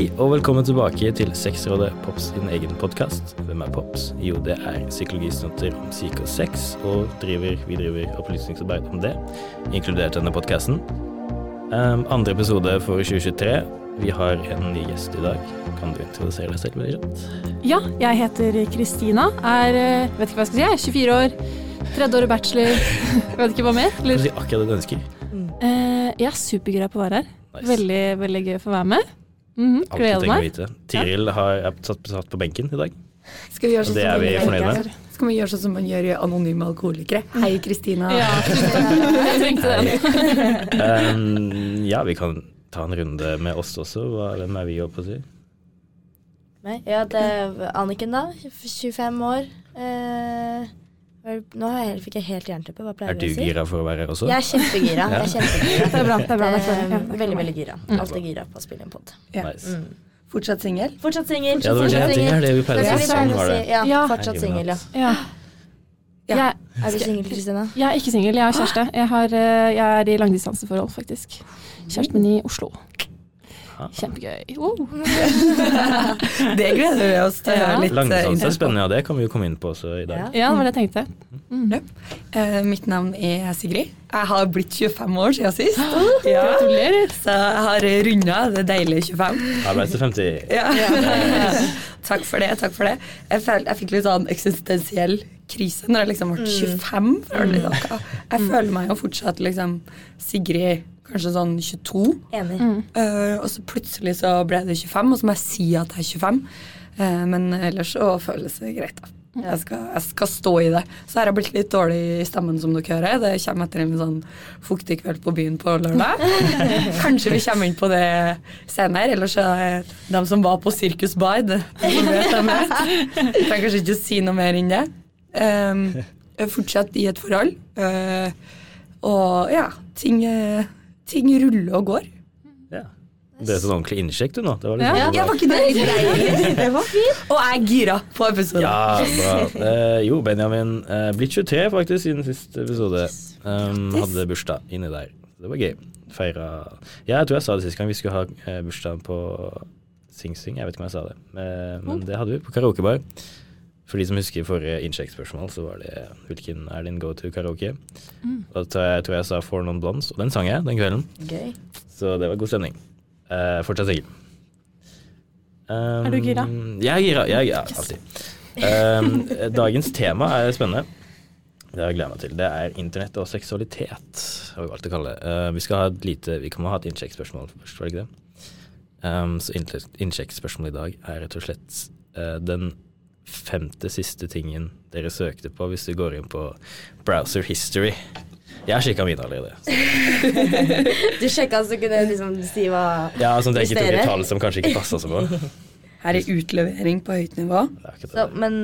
Hei og velkommen tilbake til Sexrådet, Pops sin egen podkast. Hvem er Pops? Jo, det er psykologistudenter om syke og sex, og driver, vi driver opplysningsarbeid om det, inkludert denne podkasten. Um, andre episode for 2023. Vi har en ny gjest i dag. Kan du introdusere deg selv veldig? Ja, jeg heter Kristina. Er eh, vet ikke hva jeg skal si, jeg er 24 år. Tredje året bachelor. vet ikke hva mer. Kan du si akkurat det du ønsker? eh, jeg er supergira på å være her. Nice. Veldig, veldig gøy å få være med. Alt du Gleder trenger å meg. vite. Tiril har er satt, satt på benken i dag. Skal vi gjøre sånn det er vi fornøyd med. Skal vi gjøre sånn som man gjør i Anonyme alkoholikere? Hei, Kristina. Ja, jeg trengte den. Um, ja, vi kan ta en runde med oss også. Hva, hvem er vi, holdt på å si? Ja, det er Anniken, da. 25 år. Eh, nå har jeg, helt- fikk jeg helt jernteppe. Hva Er pleier du å si? Er du gira for å være her også? Jeg er kjempegira. Jeg er kjempegira. Det er bra. det er bra. det er. Ja, Eh, er veldig, veldig gira. Mm. Alltid gira på å spille en pod. Ja. Nice. Mm. Fortsatt singel? Fortsatt singel. Ja, det var det jeg tenkte. Er det vi pleier å si? Sånn var det. Ja, Ja. fortsatt singel, ja. Ja. Ja. Er du singel, Kristina? jeg er ikke singel, jeg har kjæreste. Jeg, har, eh, jeg er i langdistanseforhold, faktisk. Kjæresten min i Oslo. Ah. Kjempegøy. Wow. Det gleder vi oss til å Ja. høre litt eh, Langdistanse er spennende, ja. Det kan vi jo komme inn på også i dag. Ja. Ja, det var det jeg tenkte. Mm. Uh, mitt navn er Sigrid. Jeg har blitt 25 år siden sist. Ja. Gratulerer. Så jeg har runda det deilige 25. Arbeids til 50. Ja. takk for det. takk for det. Jeg, følte, jeg fikk litt sånn eksistensiell krise når jeg liksom ble 25. Føler litt sånn, Jeg føler meg jo fortsatt liksom Sigrid kanskje sånn 22. Enig. Mm. Uh, og så plutselig så ble det 25, og så må jeg si at det er 25. Uh, men ellers så føles det greit, da. Jeg skal, jeg skal stå i det. Så her har jeg blitt litt dårlig i stemmen, som dere hører. Det kommer etter en sånn fuktig kveld på byen på lørdag. Kanskje vi kommer inn på det senere. Ellers så er det de som var på Sirkus Bar, det som vet, de vet. Jeg trenger kanskje ikke å si noe mer enn det. Um, fortsatt i et forhold. Uh, og ja, ting, eh, ting ruller og går. Ja. Det er sånn ordentlig innsjekk du nå. Det var litt Ja. sånn Ja, var ikke det Det var fint. Og jeg er gira på episoden. Ja, bra. Eh, jo, Benjamin eh, blitt 23 faktisk siden siste episode. Um, hadde bursdag inni der. Det var gøy. Feira Ja, jeg tror jeg sa det sist gang vi skulle ha eh, bursdag på Sing Sing. Jeg vet ikke om jeg sa det, men, men det hadde vi på karaokebar. For de som husker forrige innsjekkspørsmål, så var det hvilken er din go to karaoke? Da tror jeg, tror jeg sa For Non Blondes, og den sang jeg den kvelden. Gøy. Så det var god stemning. Uh, fortsatt singel. Um, Er du gira? Jeg er gira. Jeg er gira, alltid. Um, dagens tema er spennende. Det har jeg gleda meg til. Det er internett og seksualitet, har vi valgt å kalle det. Uh, vi skal ha et lite Vi kan ha et innsjekkspørsmål først, var det ikke det? Um, så innsjekk- innsjekkspørsmålet i dag er rett og slett uh, den femte siste tingen dere søkte på hvis du går inn på browser history. Jeg har sjekka mine allerede. Du sjekka så du kunne liksom si hva Ja, sånn at jeg ikke tok et tall som kanskje ikke passa så bra. Her er utlevering på høyt nivå. Det så. Men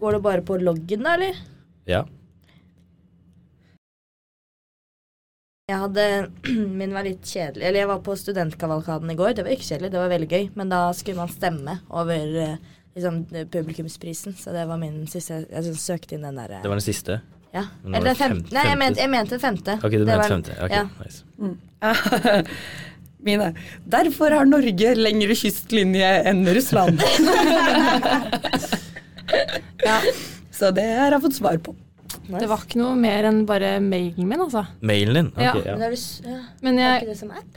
går det bare på loggen, da, eller? Ja. Jeg hadde Min var litt kjedelig. Eller jeg var på studentkavalkaden i går. Det var ikke kjedelig, det var veldig gøy. Men da skulle man stemme over eh, liksom, publikumsprisen. Så det var min siste Jeg liksom søkte inn den derre Det var den siste? ja. Eller den femte. Nei, jeg mente, jeg mente femte. Ok, du Det mente var- femte. Ok, ja. nice. Mine. Derfor har Norge lengre kystlinje enn Russland. ja. Så det har jeg fått svar på. Nice. Det var ikke noe mer enn bare mailen min, altså. Mailen din? Okay, Ja. ja. Men ja. Men jeg, ikke det som app?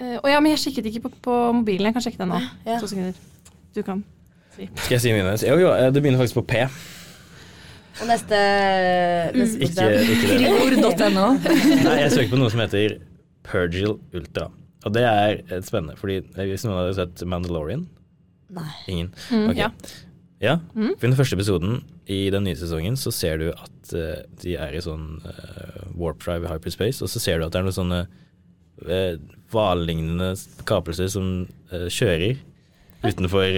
eh, å ja, men jeg sjekket ikke på, på mobilen. Jeg kan sjekke den nå. Ja. To sekunder. Du kan. Skal jeg si mine? Jo, jo, eh, det begynner faktisk på P. Og neste, neste Ikke, ikke det. Friord.no. Nei, jeg søker på noe som heter Purgil Ultra. Og det er eh, spennende, fordi eh, hvis noen hadde sett Mandalorian Nei. Ingen? Mm, okay. Ja. Ja. Mm. For I den første episoden i den nye sesongen så ser du at uh, de er i sånn uh, warp drive i hyperspace, og så ser du at det er noen sånne uh, kapelser som kjører utenfor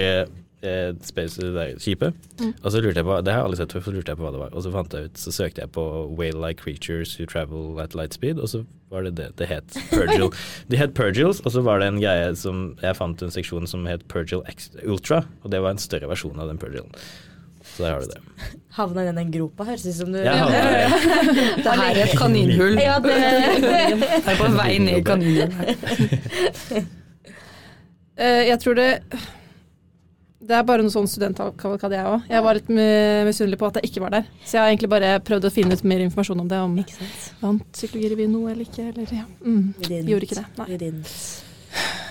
eh, space, det der skipet. Mm. Og så lurte jeg på Det har jeg aldri sett før, så lurte jeg på hva det var. Og så fant jeg ut, så søkte jeg på whale-like creatures who travel at light speed, og så var det det det het. Pergil. de het Purgils, og så var det en greie som Jeg fant en seksjon som het Pergil X Ultra, og det var en større versjon av den Purgilen. Så der har du det. Havna i den gropa, høres ut som du ja, havner, ja. Det her er et kaninhull. Ja, det er på vei ned i kaninhullet. Eh, jeg tror det Det er bare noe sånn studentkavalkade, jeg òg. Jeg var litt misunnelig på at jeg ikke var der. Så jeg har egentlig bare prøvd å finne ut mer informasjon om det. Om vant psykologirevyen noe eller ikke. Eller, ja. mm. Vi. Gjorde ikke det, nei. Vi didn't.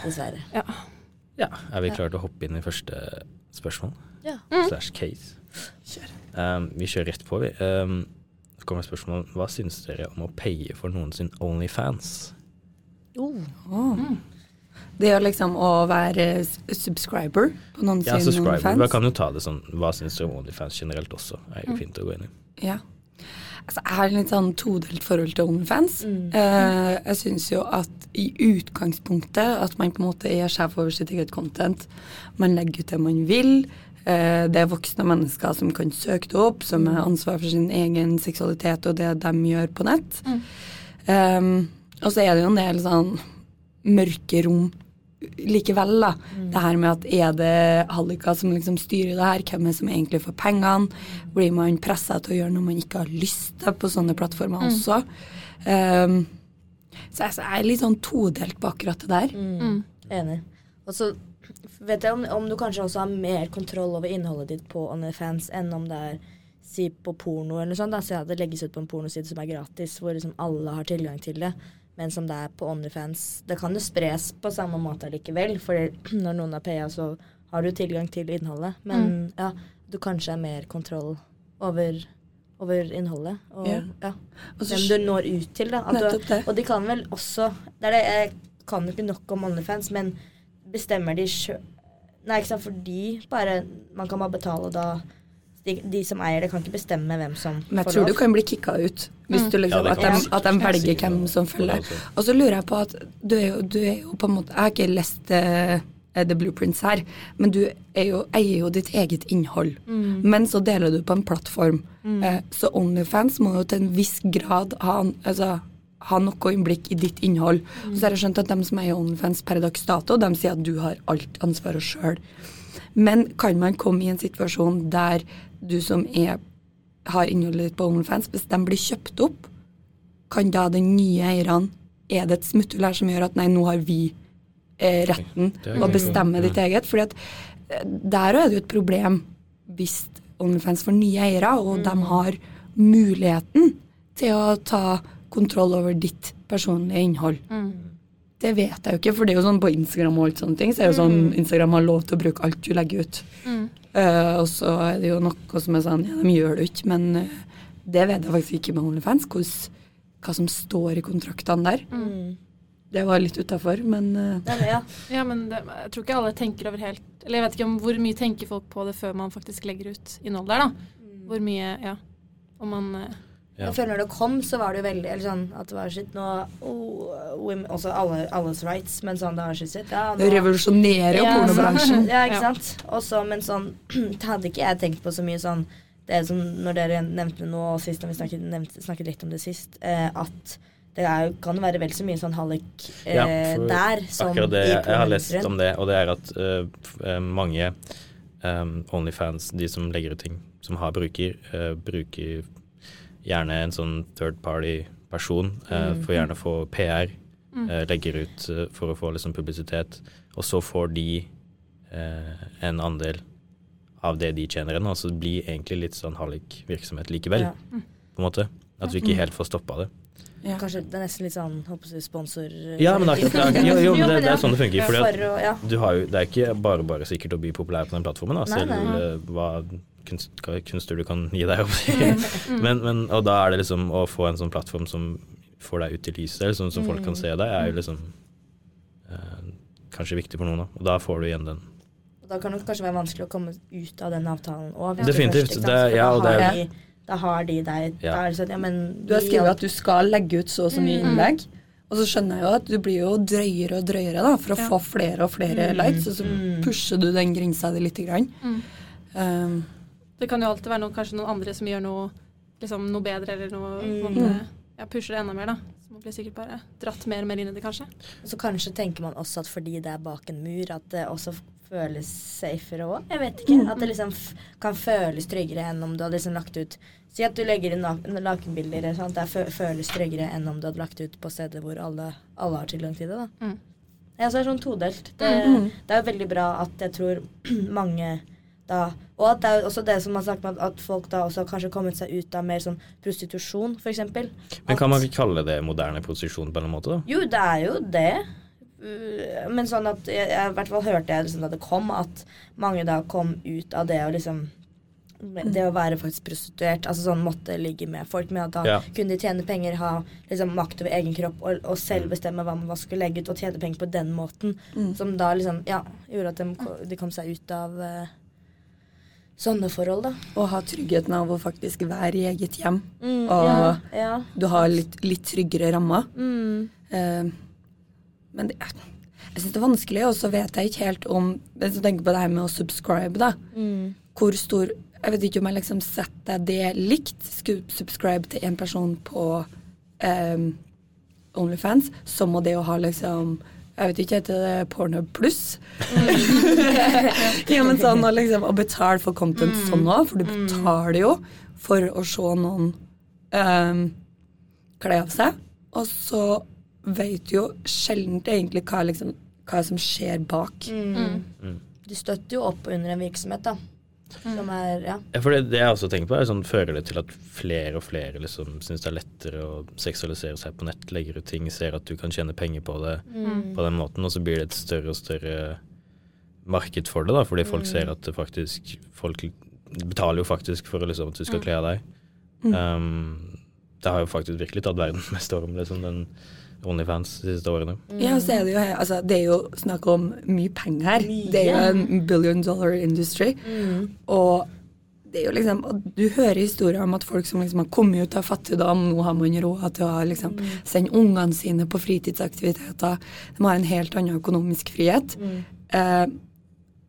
Dessverre. Ja, ja. er vi klare til å hoppe inn i første spørsmål? Ja. Mm. Slash case. Um, vi kjører rett på, vi. Um, så kommer spørsmålet hva syns dere om å paye for noen sin Onlyfans? Åh. Det er liksom å være subscriber på noen Ja, sin subscriber. fans. Man kan jo ta det sånn hva syns du om Onlyfans generelt også? er jo fint å gå inn i. Ja. Altså, jeg har litt sånn todelt forhold til OnlyFans. Mm. Eh, jeg syns jo at i utgangspunktet at man på en måte er sjef over sitt eget content. Man legger ut det man vil. Eh, det er voksne mennesker som kan søke det opp, som har ansvar for sin egen seksualitet og det de gjør på nett. Mm. Um, og så er det jo en del sånn mørke rom likevel, da. Mm. Det her med at er det hallika som liksom styrer det her, hvem er det som egentlig får pengene? Blir man pressa til å gjøre noe man ikke har lyst til på sånne plattformer Mm. også? Um, så jeg, er litt sånn todelt på akkurat det der. Mm. Enig. Og så vet jeg om, om du kanskje også har mer kontroll over innholdet ditt på OnlyFans enn om det er si på porno eller noe sånt. Da. Så ja, det legges ut på en pornoside som er gratis, hvor liksom alle har tilgang til det. Men som det er på OnlyFans Det kan jo spres på samme måte likevel, for når noen har paya, så har du tilgang til innholdet. Men ja, du kanskje har mer kontroll over, over innholdet. Og Ja. ja. Hvem du når ut til. Da. At du, og de kan vel også det er det, Jeg kan jo ikke nok om OnlyFans, men bestemmer de sjøl Nei, ikke sant, fordi bare Man kan bare betale, og da de, de som eier det, kan ikke bestemme hvem som Men jeg får tror du kan bli kicka ut hvis Mm. du liksom, Ja, at, de, at de velger hvem som følger. Og så lurer jeg på at du er jo, du er jo på en måte Jeg har ikke lest uh, The Blueprints her, men du er jo, eier jo ditt eget innhold. Mm. Men så deler du på en plattform. Eh, så Onlyfans må jo til en viss grad ha, altså, ha noe innblikk i ditt innhold. Så har jeg skjønt at de som eier Onlyfans per dags dato, de sier at du har alt ansvaret sjøl. Men kan man komme i en situasjon der du som er, har innholdet ditt på OnlyFans, hvis de blir kjøpt opp, kan da den nye eierne Er det et smutthull her som gjør at nei, nå har vi eh, retten Det å bestemme ditt eget? Fordi at eh, der er det jo et problem hvis OnlyFans får nye eiere, og de har muligheten til å ta kontroll over ditt personlige innhold. Mm. Det vet jeg jo ikke, for det er jo sånn på Instagram og alt sånne ting, så er det jo sånn Instagram har lov til å bruke alt du legger ut. Mm. Eh, og så er det jo noe som er sånn, ja, de gjør det ikke, men uh, det vet jeg faktisk ikke med OnlyFans, hos, hva som står i kontraktene der. Mm. Det var litt utafor, men eh, Nei, det, ja. Ja, men det, jeg tror ikke alle tenker over helt Eller jeg vet ikke om hvor mye tenker folk på det før man faktisk legger ut innhold der, da. Hvor mye, ja. Om man Ja. Jeg føler når det kom, så var det jo veldig eller sånn at det var shit nå oh, women, Også alle, alles rights, men sånn det var shit, shit ja, nå- revolusjonerer jo Ja, pornobransjen. Ja, ikke Ja. sant. Også, men sånn det hadde ikke jeg tenkt på så mye sånn Det som når dere nevnte nå og sist, når vi snakket, nevnte, snakket litt om det sist, eh, at det er, kan jo være vel så mye sånn hallik eh, Ja, der som Akkurat det, i jeg, jeg har lest om det, og det er at uh, mange um, Onlyfans, de som legger ut ting, som har bruker, uh, bruker gjerne en sånn third party-person, øh, Mm. får gjerne få PR, Mm. øh, legger ut øh, for å få liksom publisitet, og så får de en andel av det de tjener inn, og så blir egentlig litt sånn hallik-virksomhet likevel, Ja. på en måte. At vi ikke helt får stoppa det. Ja. Kanskje det er nesten litt sånn håper jeg, sponsor Ja, men det er, jo, jo, men det, det er sånn det funker. Fordi at du har jo, det er ikke bare bare sikkert å bli populær på den plattformen, da, selv nei. nei. hva kunst, kunstner du kan gi deg opp i. men, men, og da er det liksom å få en sånn plattform som får deg ut i lyset, eller sånn som folk kan se deg, er jo liksom eh, kanskje viktig for noen, da. Og da får du igjen den. Og Da kan det kanskje være vanskelig å komme ut av den avtalen òg. Definitivt, det- ja, og det har er- de, da har de deg Ja. sånn, ja, Du har skrevet at du skal legge ut så og så mye Mm. innlegg. Og så skjønner jeg jo at du blir jo drøyere og drøyere da, for å Ja. få flere og flere Mm. likes, og så Mm. pusher du den grensa di lite grann. Mm. Um, Det kan jo alltid være noen, kanskje noen andre som gjør noe, liksom, noe bedre, eller noe Mm. man, ja, pusher det enda mer, da. Så man blir sikkert bare dratt mer og mer inn i det, kanskje. Så kanskje tenker man også at fordi det er bak en mur, at det også føles safere òg. Jeg vet ikke. At det liksom f kan føles tryggere enn om du hadde liksom lagt ut Si at du legger inn nak nakenbilder. Sant? Det fø føles tryggere enn om du hadde lagt ut på steder hvor alle, alle har tilgang til det. da. Mm. Ja, så er sånn todelt. Det, Mm. det er jo veldig bra at jeg tror mange da Og at det er også det som man snakker om, at, folk da også har kanskje kommet seg ut av mer sånn prostitusjon, f.eks. Men kan man ikke kalle det moderne prostitusjon på en måte, da? Jo, det er jo det. Uh, Men sånn at jeg, jeg, i hvert fall hørte jeg liksom da det kom, at mange da kom ut av det å liksom det å være faktisk prostituert, altså sånn måtte ligge med folk, med at da Ja. kunne de tjene penger, ha liksom makt over egen kropp og, og selv bestemme hva man skulle legge ut, og tjene penger på den måten. Mm. Som da liksom, ja, gjorde at de, de kom seg ut av eh, sånne forhold, da. Å ha tryggheten av å faktisk være i eget hjem. Mm, Og ja, ja. du har litt, litt tryggere rammer. Mm, Uh, men det, jeg syns det er vanskelig, og så vet jeg ikke helt om Hvis du tenker på det her med å subscribe, da. mm, Hvor stor Jeg vet ikke om jeg liksom setter det likt, skulle subscribe til en person på um, Onlyfans, som må det å ha liksom jeg vet ikke, heter det Pornhub pluss? ja, men sånn å liksom å betale for content sånn òg, for du betaler jo for å se noen um, kle av seg. Og så vet du jo sjelden egentlig hva, liksom, hva som skjer bak. mm. Mm. Du støtter jo opp under en virksomhet, da. Som er Ja. Ja, for det, det jeg også tenker på, er sånn, fører det til at flere og flere liksom syns det er lettere å seksualisere seg på nett, legger ut ting, ser at du kan tjene penger på det Mm. på den måten, og så blir det et større og større marked for det, da, fordi folk Mm. ser at det faktisk Folk betaler jo faktisk for liksom, at du skal Mm. kle av deg. Mm. Um, det har jo faktisk virkelig tatt verden med storm, liksom, den Onlyfans de siste årene. Ja, så er det jo altså, det er jo snakk om mye penger her. Mye. Det er jo en billion dollar industry. Mm. Og det er jo liksom, og du hører historier om at folk som liksom har kommet ut av fattigdom, nå har man råd til å liksom sende ungene sine på fritidsaktiviteter. De har en helt annen økonomisk frihet. Mm. Eh,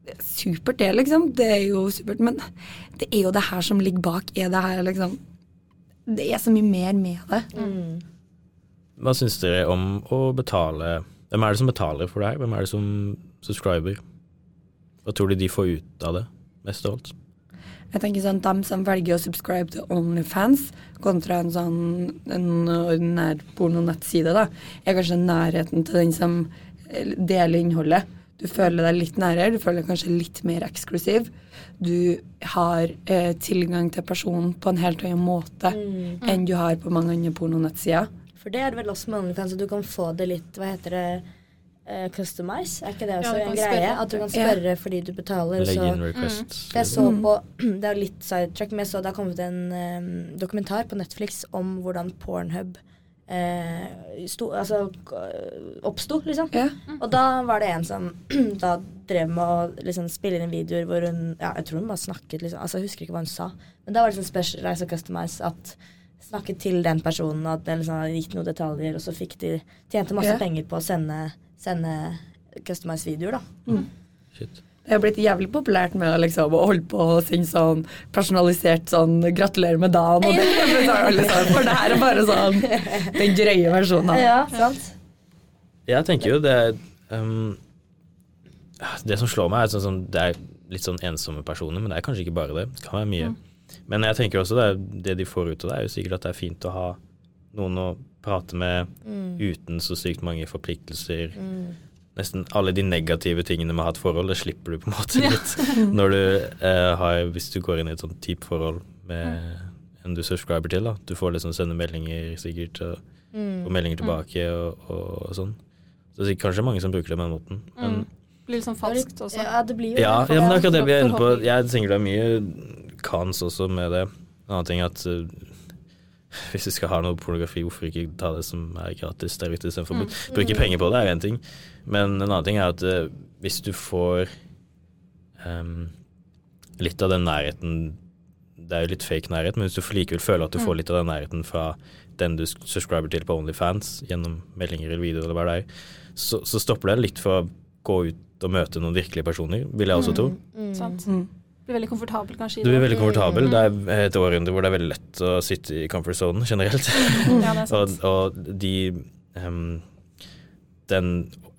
er supert det, liksom. Det er jo supert. Men det er jo det her som ligger bak. Er det her liksom Det er så mye mer med det. Mm. Hva syns dere om å betale Hvem er det som betaler for det her? Hvem er det som subscriber? Hva tror du de får ut av det, mest av alt? Jeg tenker sånn, Dem som velger å subscribe til Onlyfans kontra en sånn en ordinær pornonettside, da, er kanskje nærheten til den som eh, deler innholdet. Du føler deg litt nærere, du føler deg kanskje litt mer eksklusiv. Du har eh, tilgang til personen på en helt annen måte Mm. enn du har på mange andre pornonettsider. For det er det vel også med OnlyFans, at du kan få det litt Hva heter det? Uh, customize? Er ikke det også ja, en greie? spørre. At du kan Ja. spørre fordi du betaler. Legge Så. inn requests? For jeg så Mm. på Det er litt sidetrack, men jeg så det har kommet en um, dokumentar på Netflix om hvordan Pornhub uh, sto, altså, oppsto, liksom. Ja. Og da var det en som da drev med å liksom spille inn videoer hvor hun Ja, jeg tror hun bare snakket, liksom. Altså, jeg husker ikke hva hun sa. Men da var det sånn specialize og customize at snakket til den personen, at den liksom gitt noen detaljer, og så fikk de tjente masse okay. penger på å sende, sende customized videoer, da. Shit. Det har blitt jævlig populært med liksom, å holde på å synge sånn personalisert sånn 'gratulerer med dagen' og det. Er sånn, For det her er bare sånn den drøye versjonen. Ja, sant? Jeg tenker jo det um, Det som slår meg, er sånn, sånn, det er litt sånn ensomme personer, men det er kanskje ikke bare det. Det kan være mye. Men jeg tenker også det, det de får ut av det, er jo sikkert at det er fint å ha noen å prate med Mm. uten så sykt mange forpliktelser. Mm. Nesten alle de negative tingene med å ha et forhold, det slipper du på en måte litt når du eh, har Hvis du går inn i et sånt type forhold med en du subscriber til, da. Du får liksom sende meldinger sikkert, og, Mm. og meldinger tilbake og, og, sånn. Så det er kanskje mange som bruker det på den måten. Men Mm. Blir litt sånn falskt også. Ja, det blir jo ja, ja, men det er akkurat det vi er inne på. Jeg tenker det er mye kans også med det. En annen ting er at uh, hvis du skal ha noe pornografi, hvorfor ikke ta det som er gratis der ute istedenfor å bruke penger på det, er én ting. Men en annen ting er at uh, hvis du får um, litt av den nærheten Det er jo litt fake nærhet, men hvis du likevel føler at du får litt av den nærheten fra den du subscriber til på Onlyfans gjennom meldinger eller videoer eller hva det er, så, så stopper det litt for å gå ut og møte noen virkelige personer, vil jeg også tro. Mm. Mm. Blir veldig komfortabel kanskje Du blir veldig komfortabel. Det er et århundre hvor det er veldig lett å sitte i comfort zone generelt. Ja, det er og, sant. og de um, Den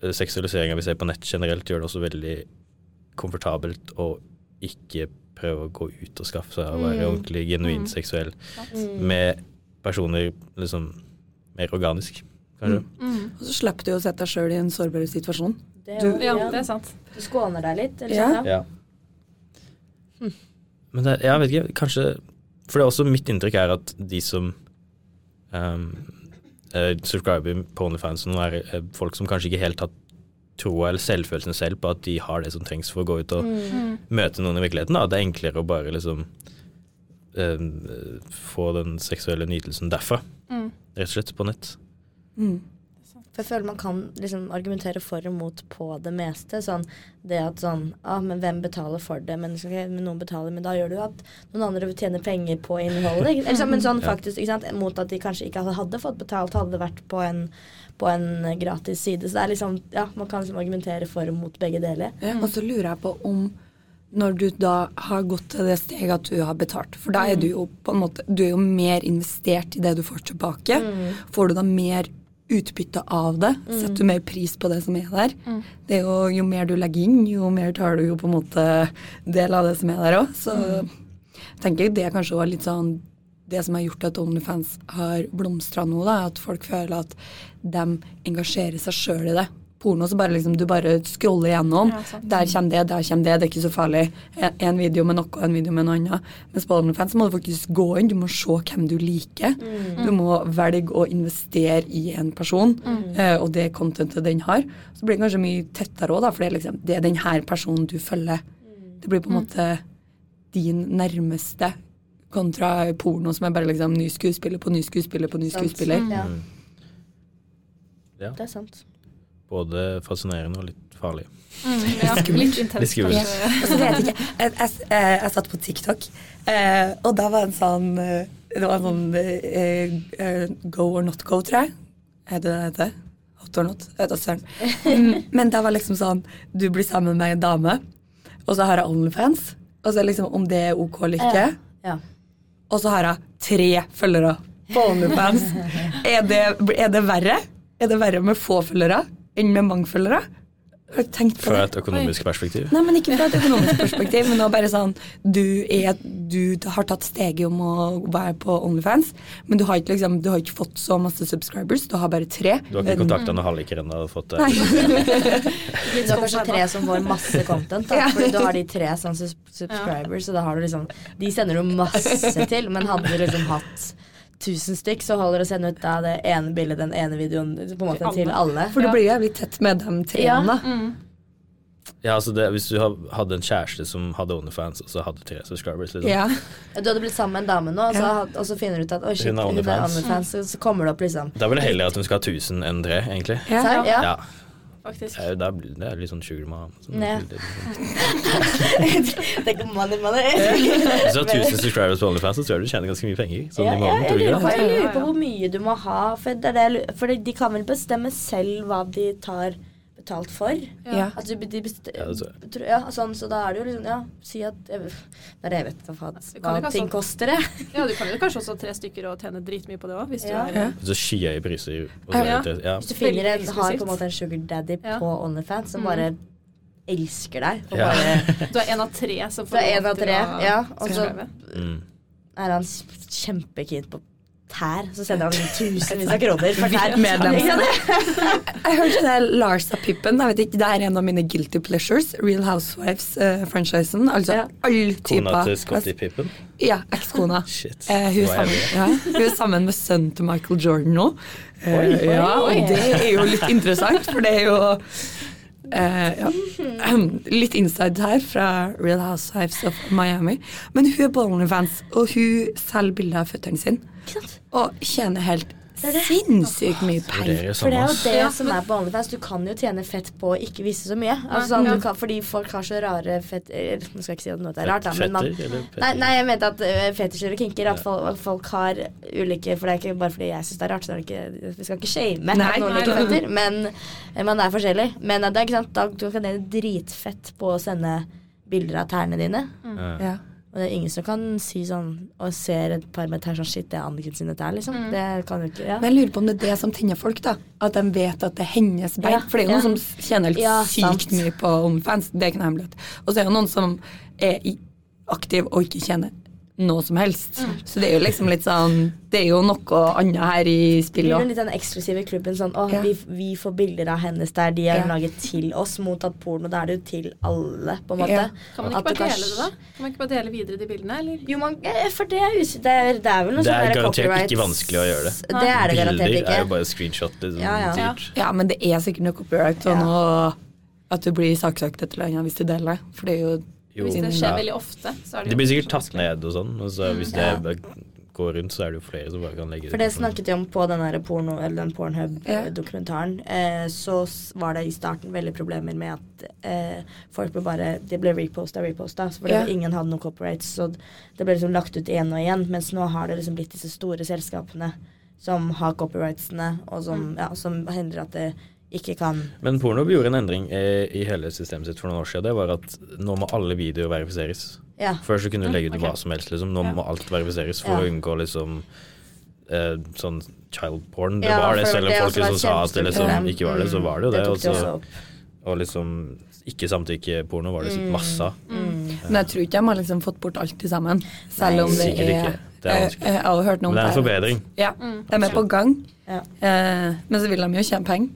seksualiseringa vi ser på nett generelt, gjør det også veldig komfortabelt å ikke prøve å gå ut og skaffe seg å være Mm. ordentlig genuint Mm. seksuell Mm. med personer liksom mer organisk, kanskje. Mm. Og så slipper du å sette deg sjøl i en sårbar situasjon. Det er Du- Ja, ja, det er sant. Du skåner deg litt, eller Ja. sånn? Ja. Ja. Men det, jeg vet ikke, kanskje For det er også mitt inntrykk er at de som um, uh, subscriber på OnlyFans er eh, folk som kanskje ikke helt har troa eller selvfølelsen selv på at de har det som trengs for å gå ut og Mm. møte noen i virkeligheten. Da. Det er enklere å bare liksom um, få den seksuelle nytelsen derfra, Mm. rett og slett, på nett. Mm. For jeg føler man kan liksom argumentere for og mot på det meste. Sånn det at sånn ah, men hvem betaler for det? Men, okay, men noen betaler, men da gjør det jo at noen andre tjener penger på innholdet. Eller, så, men sånn faktisk, ikke sant? Mot at de kanskje ikke hadde fått betalt, hadde det vært på en, på en gratis side. Så det er liksom, ja, man kan liksom argumentere for og mot begge deler. Ja, og så lurer jeg på om når du da har gått til det steget at du har betalt, for da er du jo på en måte Du er jo mer investert i det du får tilbake. Får du da mer utbytte av det? Setter du mer pris på det som er der? Det er jo, jo mer du legger inn, jo mer tar du jo på en måte del av det som er der òg. Så tenker jeg det kanskje var litt sånn det som har gjort at OnlyFans har blomstra nå, da, at folk føler at de engasjerer seg sjøl i det. Porno så bare liksom, du bare scroller gjennom. Ja, der kommer det, der kommer det. Det er ikke så farlig. En, video med noe, en video med noe annet. Mens på OnlyFans så må du faktisk gå inn. Du må se hvem du liker. Du må velge å investere i en person eh, og det contentet den har. Så blir det kanskje mye tettere òg, for det er, liksom, det er den her personen du følger. Det blir på en måte din nærmeste kontra porno, som er bare liksom ny skuespiller på ny skuespiller på ny skuespiller. Ja, Mm. Ja. det er sant. Både fascinerende og litt farlig. Mm, ja, litt intenst. Litt skummelt. kanskje. Og så vet jeg ikke Jeg, jeg, jeg, jeg satt på TikTok, eh, og da var det en sånn eh, Det var en sånn eh, eh, go or not go, tror jeg. Er det det det heter? Hot or not? Jeg vet da søren. Mm, Men det var liksom sånn Du blir sammen med ei dame, og så har jeg Onlyfans. Og så er liksom om det er OK eller ikke. Ja. Og så har jeg tre følgere på Onlyfans. er, det, er det verre? Er det verre med få følgere enn med mangfølgere. Har du tenkt på Fra det? et økonomisk perspektiv. Nei, men ikke fra et økonomisk perspektiv, men bare sånn du, er, du har tatt steget om å være på Onlyfans, men du har ikke, liksom, du har ikke fått så masse subscribers, du har bare tre. Du har ikke kontakta noen halliker ennå? Nei. Du har kanskje tre som får masse content, da, fordi du har de tre som subscribers, så da har du liksom De sender du masse til, men hadde du liksom hatt 1000 stykk, så holder det å sende ut da det ene bildet, den ene videoen, på en måte Til til alle. For du blir jo jævlig tett med de tre. Ja. Mm. Ja, altså det, Hvis du hadde en kjæreste som hadde OnlyFans, og så hadde tre subscribers liksom. Ja. Du hadde blitt sammen med en dame nå, og så, og så finner du ut at oh, shit, Hun er er OnlyFans. OnlyFans, så, så kommer det opp liksom Da vil jeg heller at hun skal ha 1000 enn tre, egentlig. Ja. Ja. Faktisk. det er, jo- blir- det er litt sånn sugar mom. Sånn, Ja. sånn. Tenk om money, money. Hvis du har 1000 subscribers på OnlyFans, så tror jeg du tjener ganske mye penger. Sånn Ja, ja, jeg, lurer på, jeg lurer på hvor mye du må ha, for, det er det, for de kan vel bestemme selv hva de tar betalt for? Ja. At du, de best, Ja, det ja, sånn, så da er det jo liksom Ja, si at jeg, Det er det jeg vet hva, hva ting koster, jeg. Ja, du kan jo kanskje også tre stykker og tjene dritmye på det òg, hvis du Ja. er Ja. Så skyhøye priser. Og så, Ja. ja. Hvis du finner en, har på en måte en sugar daddy Ja. på OnlyFans som Mm. bare elsker deg og Ja. bare Du er en av tre som får lov til å ja. Og så. Mm. er han kjempekeen på tær, så sender han tusenvis av kroner for tær. Jeg hørte det Larsa Pippen. Jeg vet ikke, Det er en av mine guilty pleasures. Real Housewives-franchisen. altså Ja. all Kona typer til Scotty-pippen? Ja, ekskona. Shit. Eh, hun, sammen, ja, hun er sammen med sønnen til Michael Jordan nå. Eh, Oi. ja, og det er jo litt interessant, for det er jo Uh, ja. Litt inside her fra Real Housewives of Miami. Men hun er på OnlyFans, og hun selger bilder av føttene sine. Ikke sant? Og tjener helt det det. sinnssykt mye penger. er For det er jo det Ja, som men- er på OnlyFans. Du kan jo tjene fett på å ikke vise så mye. Altså, sånn, ja. du kan, fordi folk har så rare fett... eh, Nå skal jeg ikke si at noe er rart, da, men man, Fetter? Nei, nei, jeg mente at uh, fetisjer og kinker At folk, folk har ulike For det er ikke bare fordi jeg syns det er rart, så er det ikke Vi skal ikke shame Nei. at noen liker fetter, men eh, man er forskjellig. Men eh, det er ikke sant, da du kan tjene dritfett på å sende bilder av tærne dine. Mm. Ja. Og det er ingen som kan si sånn og ser et par med tær sånn Shit, det er Anniken sin dette her, liksom. Mm. Det kan jo ikke ja. Men jeg lurer på om det er det som tenner folk, da. At de vet at det er hennes bein. Ja, For det er jo ja. noen som tjener helt Ja, sykt sant. mye på OnlyFans. Det er ikke noe hemmelighet. Og så er det noen som er aktiv og ikke tjener noe som helst. Så det er jo liksom litt sånn Det er jo noe annet her i Det spillet blir òg. litt den eksklusive klubben sånn Å, Ja. vi, vi får bilder av hennes der, de er Ja. laget til oss, mot at porno, da er det jo til alle, på en måte. Ja. Kan man At ikke bare kanskje- dele det, da? Kan man ikke bare dele videre de bildene, eller? Jo, man, eh, for det er, det er, det er vel noe Det er sånn garantert ikke vanskelig å gjøre det. Det er det garantert Bilder ikke. er jo bare screenshot. Liksom, Ja, ja. Ja, men det er sikkert noe copyright og noe at du blir saksøkt et eller annet hvis du deler det. For det er jo Jo, Hvis det ja. skjer veldig ofte, så er det Det blir sikkert tatt ned og sånn. Og så hvis det Ja. det går rundt, så er det jo flere som bare kan legge For det snakket de om på den der porno, eller den Pornhub-dokumentaren. Eh, så var det i starten veldig problemer med at eh, folk ble bare Det ble reposta reposta. Fordi Ja. ingen hadde noe copyrights. Så det ble liksom lagt ut igjen og igjen. Mens nå har det liksom blitt disse store selskapene som har copyrightsene, og som, ja, som hindrer at det ikke kan Men Pornhub gjorde en endring eh, i hele systemet sitt for noen år siden. Det var at nå må alle videoer verifiseres. Ja. Før så kunne du legge ut okay. hva som helst, liksom. Nå Ja. må alt verifiseres for Ja. å unngå liksom eh, sånn child porn. Det Ja, var det, selv om folk liksom sa at det liksom ikke var det, så Mm, var det jo det. det Og, de også og liksom ikke samtykkeporno var det Mm. masse av. Mm. Men jeg tror ikke de har liksom fått bort alt sammen. Selv Nei, om det sikkert er ikke. Det er vanskelig. jeg har jo hørt noe om Men det er en forbedring. Ja, Mm, de er på gang. Ja. Eh, men så vil de jo tjene penger.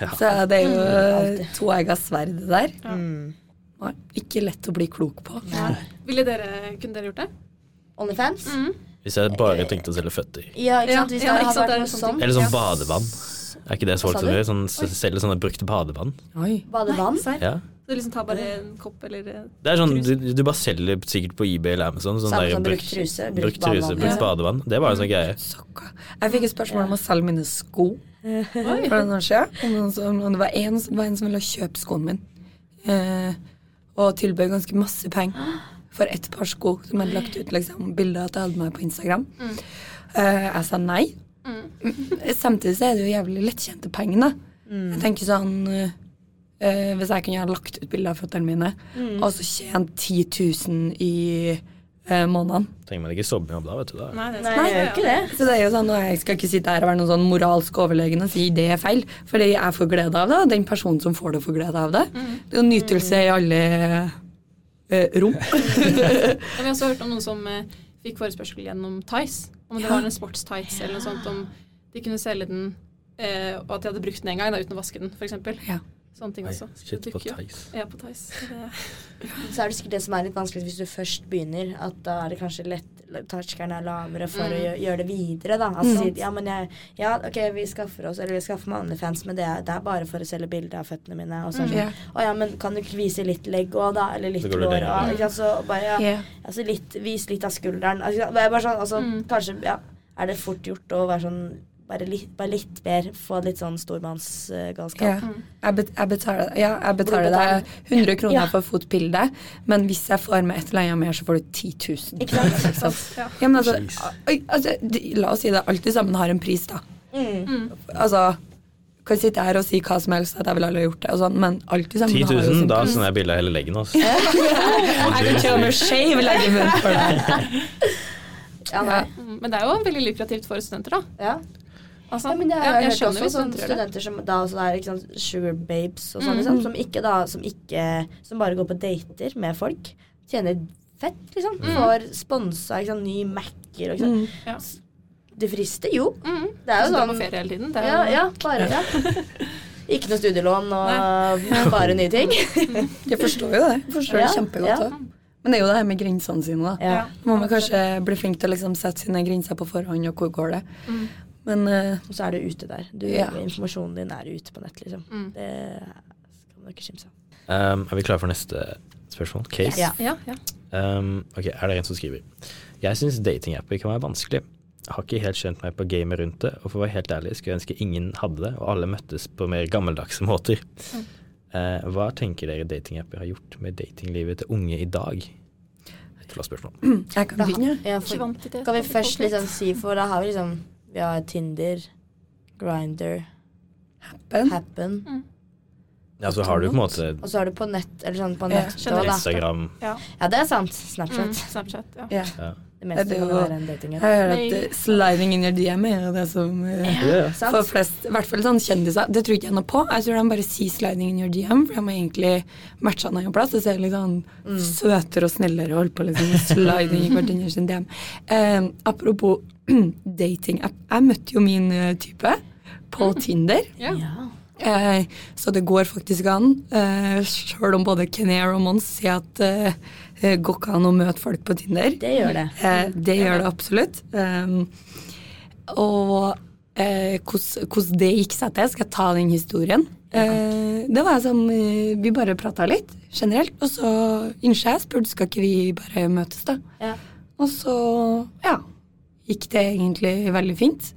Ja. Så det er jo to toegga sverd der. Ja. Mm. Ikke lett å bli klok på. Ja. Ville dere, kunne dere gjort det? Onlyfans? Mm. Hvis jeg bare tenkte å selge føtter. Ja, ikke sant. Hvis ja, ikke sant, ting. Eller sånn badevann. Er ikke det så folk som gjør? Sånn, selger sånne brukte badevann. Oi. Badevann? Nei, Ja. Så du liksom tar bare en kopp eller eh, Det er sånn, du, du bare selger sikkert på eBay eller Amazon. Sånn Samme der som brukt truse, brukt Brukt badevann. brukt badevann. Det var en sånn greie. Jeg fikk et spørsmål om å selge mine sko. For noen år siden. Noen som- om det var en, som- var en som ville kjøpe skoen min. Eh, og tilbød ganske masse penger for ett par sko som jeg hadde lagt ut liksom, bilder at jeg hadde med på Instagram. Eh, jeg sa nei. Samtidig så er det jo jævlig lettkjente penger, da. Jeg tenker sånn eh, eh, Hvis jeg kunne ha lagt ut bilder av føttene mine, og så tjent 10 000 i eh, måneden Trenger man ikke sommerjobb da, vet du. da. Nei, det Nei, jeg gjør ikke det. Så det er jo sånn, og Jeg skal ikke sitte her og være noen sånn moralsk overlegen og si det er feil, for det jeg får glede av det, og den personen som får det, får glede av det. Det er jo nytelse i alle eh, rom. Ja, vi har også hørt om noen som eh, fikk forespørsel gjennom Tice. Om det Ja. var en sports-tights eller noe sånt. Om de kunne selge den, eh, og at de hadde brukt den en gang da, uten å vaske den, f.eks. Ja. Sånne ting også. Så shit på Theis. Ja, på Theis. Så er det sikkert det som er litt vanskelig hvis du først begynner, at da er det kanskje lett Terskelen er lavere for å Mm. gjøre, gjøre det videre, da. Altså Mm. si ja, men jeg Ja, OK, vi skaffer oss Eller vi skaffer meg OnlyFans, men det er, det er bare for å selge bilder av føttene mine. Og så er det Ja. sånn Å ja, men kan du ikke vise litt legg òg, da? Eller litt lår òg? Ikke bare ja. yeah. Altså litt Vis litt av skulderen. Altså, det er bare sånn, altså Mm. Kanskje ja, er det fort gjort å være sånn bare litt, bare litt mer Få litt sånn stormannsgalskap. Ja. Mm. Jeg, jeg betaler, ja, jeg betaler deg 100 kroner Ja. for fotbilde, men hvis jeg får med et eller annet mer, så får du 10 000. Ikke sant? Ja. Ja, men altså, altså La oss si det. Alt sammen har en pris, da. Mm. Mm. Altså kan sitte her og si hva som helst, at jeg ville aldri gjort det, og sånn, men alt sammen 10 har jo 000, sin da sender jeg bilde av hele leggen. Altså. Jeg kan til og med shave leggen min for det. Ja. Mm, Men det er jo veldig lukrativt for studenter, da. Ja. Altså, Ja, men det har jeg, jeg hørt skjønner også sånn studenter som da også er ikke sant, sugar babes og sånn, Mm. liksom, som ikke da Som ikke Som bare går på dater med folk. Tjener fett, liksom. Mm. Får sponsa ikke sant, ny Mac-er og sånn. Mm. Ja. Det frister jo. Mm. Det er jo sånn Du sånn på ferie hele tiden. Det er Ja, ja, bare ja. Ikke noe studielån og bare nye ting. Jeg forstår jo det. Jeg forstår Ja, det kjempegodt ja. Men det er jo det her med grensene sine, da. Ja. Må man kanskje bli flink til å liksom sette sine grenser på forhånd, og hvor går det. Mm. Men uh, Og så er du ute der. Du, Ja. Informasjonen din er ute på nett, liksom. Mm. Det skal man ikke skimse av. Um, er vi klare for neste spørsmål? Case? Ja. Ja, ja. Um, ok, er det en som skriver Jeg syns datingapper kan være vanskelig. Jeg har ikke helt skjønt meg på gamet rundt det, og for å være helt ærlig skulle jeg ønske ingen hadde det, og alle møttes på mer gammeldagse måter. Mm. Uh, hva tenker dere datingapper har gjort med datinglivet til unge i dag? Et flott spørsmål. jeg kan Da, begynne. ja, for, kan vi først liksom si, for da har vi liksom Vi har Tinder, Grinder, Happen. Happen. Mm. Ja, så har du på en måte Og så har du på nett, eller sånn på nett ja, også, da. Instagram. Ja. Ja, det er sant. Mm, Snapchat. Snapchat, ja. Det meste Det være en datingapp. Jeg hører at eh, sliding in your DM er det som eh, Ja. For flest, i hvert fall sånn kjendiser, det tror ikke jeg noe på. Jeg tror de bare sier 'sliding in your DM', for de har egentlig matcha en annen plass. Det ser litt sånn søtere og snillere og holder på liksom sliding i your DM. Uh, apropos datingapp. Jeg møtte jo min eh, type på Tinder. Ja. Eh, så det går faktisk an, eh, sjøl om både Kenair og Mons sier at eh, det går ikke an å møte folk på Tinder. Det gjør det. Eh, det gjør det absolutt. Um, og eh, hvordan det gikk seg til, skal jeg ta den historien. Eh, det var som eh, Vi bare prata litt generelt, og så innså jeg spurte skal ikke vi bare møtes, da. Ja. Og så, ja, gikk det egentlig veldig fint.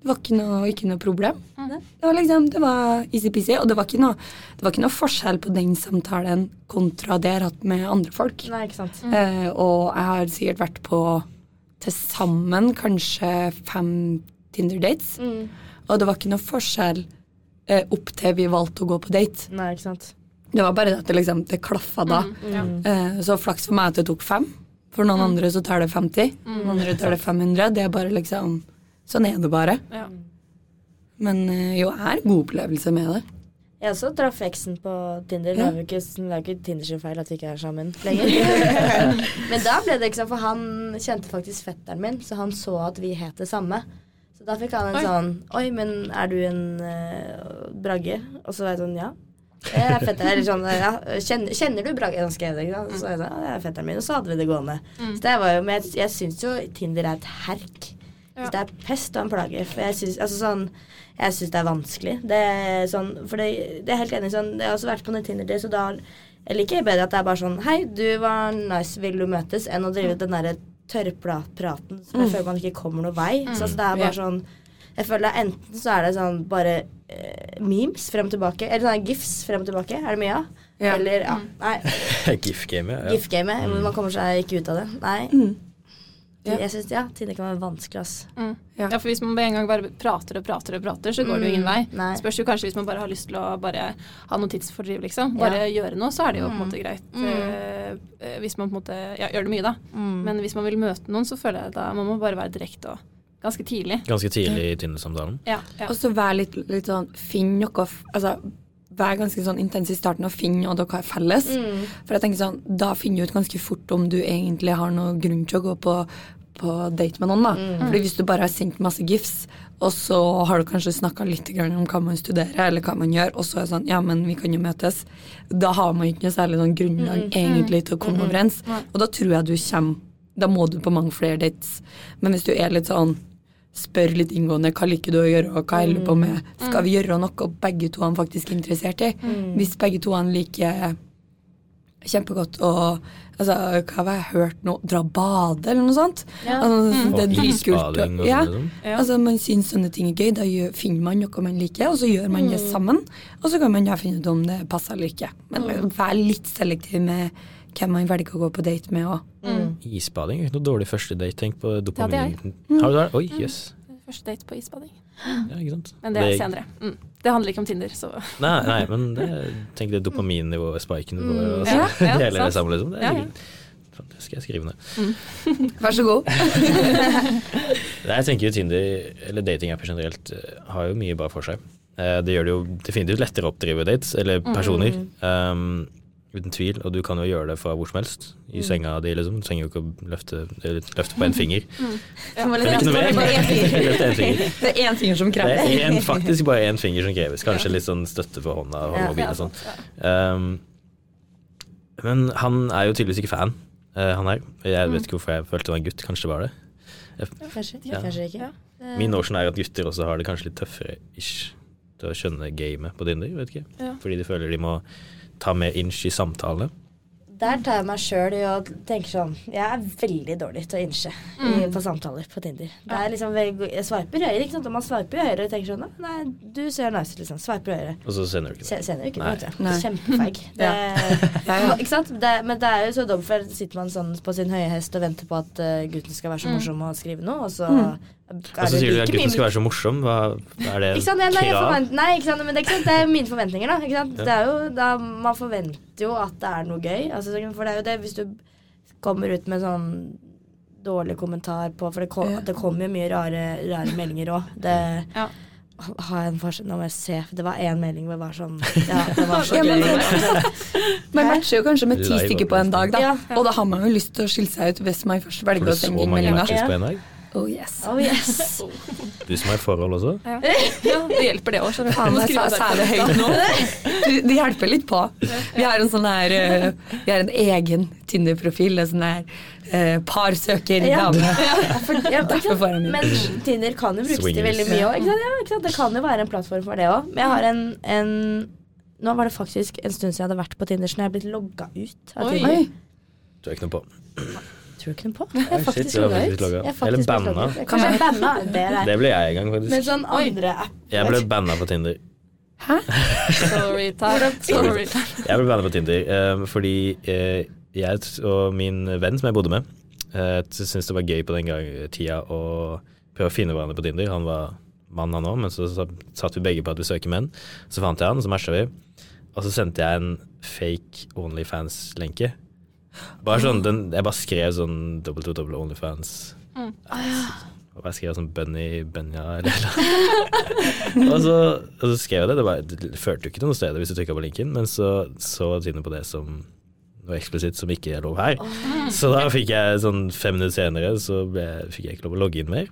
Det var ikke noe, ikke noe problem. Det var liksom, det var easy-peasy, og det var, ikke noe, det var ikke noe forskjell på den samtalen kontra det jeg har hatt med andre folk. Nei, ikke sant. Eh, og jeg har sikkert vært på til sammen kanskje fem Tinder-dates. Mm. Og det var ikke noe forskjell eh, opp til vi valgte å gå på date. Nei, ikke sant. Det var bare at det, liksom, det klaffa da. Ja. Eh, så flaks for meg at det tok fem. For noen andre så tar det 50. Noen andre tar det 500. Det er bare liksom Sånn er det bare. Ja. Men eh, jo, har god opplevelse med det. Jeg også traff eksen på Tinder. Ja. er det er jo ikke Tinder sin feil at vi ikke er sammen lenger. Men da ble det ikke sånn, for han kjente faktisk fetteren min, så han så at vi het det samme. Så da fikk han en Oi. sånn Oi, men er du en uh, Bragge? Og så var jeg sånn Ja. Jeg er fetteren, eller sånn, ja, kjenner, kjenner du Bragge? Han skrev det, ikke sant? Så sa jeg sånn, ja, det er fetteren min. Og så hadde vi det gående. Mm. Så det var jo, men jeg, jeg syns jo Tinder er et herk. Ja. Det er pest og en plage. For jeg syns altså sånn, synes det er vanskelig. Det er sånn, for det, det er helt enig sånn, Jeg har også vært på en Tinder, så da jeg liker bedre at det er bare sånn Hei, du var nice, vil du møtes? Enn å drive den derre tørrpraten som jeg føler man ikke kommer noe vei. Så altså, det er bare sånn Jeg føler det er enten så er det sånn bare uh, memes frem og tilbake, eller sånn gifs frem og tilbake. Er det mye av? Ja. Eller ja. Nei, GIF-gamet. Ja. gif-gamet. Man kommer seg ikke ut av det. Nei. Mm. Ja. Jeg syns ja, Tinder kan være vanskelig, ass. Mm. Ja. Ja. for hvis man en gang bare prater og prater og prater, så går det jo ingen vei. Mm, nei. Spørs jo kanskje hvis man bare har lyst til å bare ha noe tidsfordriv, liksom. Bare gjøre noe, så er det jo på en måte greit. Eh, eh, hvis man på en måte ja, gjør det mye, da. Mm. Men hvis man vil møte noen, så føler jeg da man må bare være direkte og ganske tidlig. Ganske tidlig i Tinder-samtalen. Ja, ja. Og så vær litt, litt sånn Finn noe Altså, vær ganske sånn intens i starten og finne hva dere har felles. Mm. For jeg tenker sånn, da finner du ut ganske fort om du egentlig har noen grunn til å gå på, på date med noen. da. Fordi hvis du bare har sendt masse gifs, og så har du kanskje snakka litt om hva man studerer, eller hva man gjør, og så er det sånn ja, men vi kan jo møtes, da har man ikke noe særlig noen grunnlag egentlig til å komme overens. Og da tror jeg du kommer Da må du på mange flere dates. Men hvis du er litt sånn spør litt inngående hva liker du å gjøre, og hva holder du på med. Skal vi gjøre noe begge to er faktisk interessert i? Hvis begge to han liker kjempegodt å altså, Hva har jeg hørt nå? Dra og bade, eller noe sånt? Ja. Altså, Og det er dritkult. isbading Ja. sånn. liksom. Ja. Altså, man syns sånne ting er gøy. Da gjør, finner man noe man liker, og så gjør man det sammen. Og så kan man da finne ut om det passer eller ikke. Men vær litt selektiv med hvem man velger å gå på date med òg. Isbading er ikke noe dårlig første date. Tenk på hadde dopamin. jeg. Har du det? Oi, jøss. Første date på isbading. Ja, ikke sant. Men det er senere. Mm. Det handler ikke om Tinder, så Nei, nei, men det, tenk det dopaminnivået, spiken-nivået, får. Ja, ja, hele det sammen, liksom. Det, er, ja. ja. det skal jeg skrive ned. Vær så god. Nei, jeg tenker jo Tinder, eller datingapper generelt, eh, har jo mye bra for seg. Eh, Det gjør det jo definitivt lettere å oppdrive dates, eller personer. Um, uten tvil. Og du kan jo gjøre det fra hvor som helst. I senga di, liksom. Du trenger jo ikke å løfte, løfte på en finger. Det var Det er ikke noe mer. én finger. Finger. Det er én finger som Det er en, faktisk bare én finger som kreves. Kanskje litt sånn støtte for hånda og mobilen og sånn. Um, men han er jo tydeligvis ikke fan, uh, han her. Jeg vet ikke hvorfor jeg følte det var en gutt. Kanskje det var det. Kanskje, Ja. kanskje ikke. Ja. Min notion er at gutter også har det kanskje litt tøffere ish til å skjønne gamet på Tinder. Vet ikke. Ja. Fordi de føler de må ta med inch i samtale? Der tar jeg meg sjøl i å tenke sånn Jeg er veldig dårlig til å inche mm. på samtaler på Tinder. Det er liksom Jeg sveiper høyre, ikke sant. Og man sveiper jo høyre og tenker sånn Nei, du ser nice ut, liksom. Sveiper høyre. Og så sender du ikke det. Sender ikke, det, vet du. Kjempefeig. Ja. Ikke sant? Det, men det er jo så dumt, for sitter man sånn på sin høye hest og venter på at eh, gutten skal være så morsom og skrive noe, og så Og så sier du at gutten skal være så morsom. Hva er det Ikke sant? Nei, nei, forvent, nei, ikke sant? Men det, er ikke sant? det er mine forventninger, da. Ikke sant? Ja. Det er jo, da man forventer jo at det er noe gøy. Altså, for det er jo det hvis du kommer ut med sånn dårlig kommentar på For det, kom, Ja. det kommer jo mye rare, rare meldinger òg. Det Ja. har jeg en forskjell Nå må jeg se. Det var én melding hvor det var sånn Ja, det var så Ja, gøy. men- Man matcher jo kanskje med ti stykker på en dag, da. Ja. Og da har man jo lyst til å skille seg ut hvis man først velger å sende inn mange Ja. Oh yes. oh yes. Du som er i forhold også? Ja. ja, det hjelper det òg. Det høyt nå? Det hjelper litt på. Vi har en sånn her eh, Vi har en egen Tinder-profil. En sånn her eh, par søker Ja. dame. For, ja, får jeg min. Men Tinder kan jo brukes til veldig mye òg. Ja. Det kan jo være en plattform for det òg. Men jeg har en, en Nå var det faktisk en stund siden jeg hadde vært på Tinder, så jeg er blitt logga ut. Av Oi. Tinder. Oi. Du er ikke noe på. Tror ikke noe på? Jeg er faktisk logga ut. Jeg er faktisk Eller banna. Kanskje jeg banna. Det ble jeg en gang, faktisk. Men sånn andre app Jeg ble banna på Tinder. Sorry time. Sorry. Jeg ble banna på Tinder eh, fordi eh, jeg og min venn som jeg bodde med, uh, syntes det var gøy på den gang, tida å prøve å finne hverandre på Tinder. Han var mann, han òg, men så satt vi begge på at vi søker menn. Så fant jeg han, og så matcha vi. Og så sendte jeg en fake Onlyfans-lenke. Bare sånn, den, Jeg bare skrev sånn double to double Onlyfans. Mm. Og jeg skrev sånn Bunny Benja eller noe. og, så, og så skrev jeg det. Det, bare, det førte jo ikke til noe sted hvis du trykka på linken, men så så Tine på det som noe eksplisitt som ikke er lov her. Så da fikk jeg sånn fem minutter senere så ble, fikk jeg ikke lov å logge inn mer.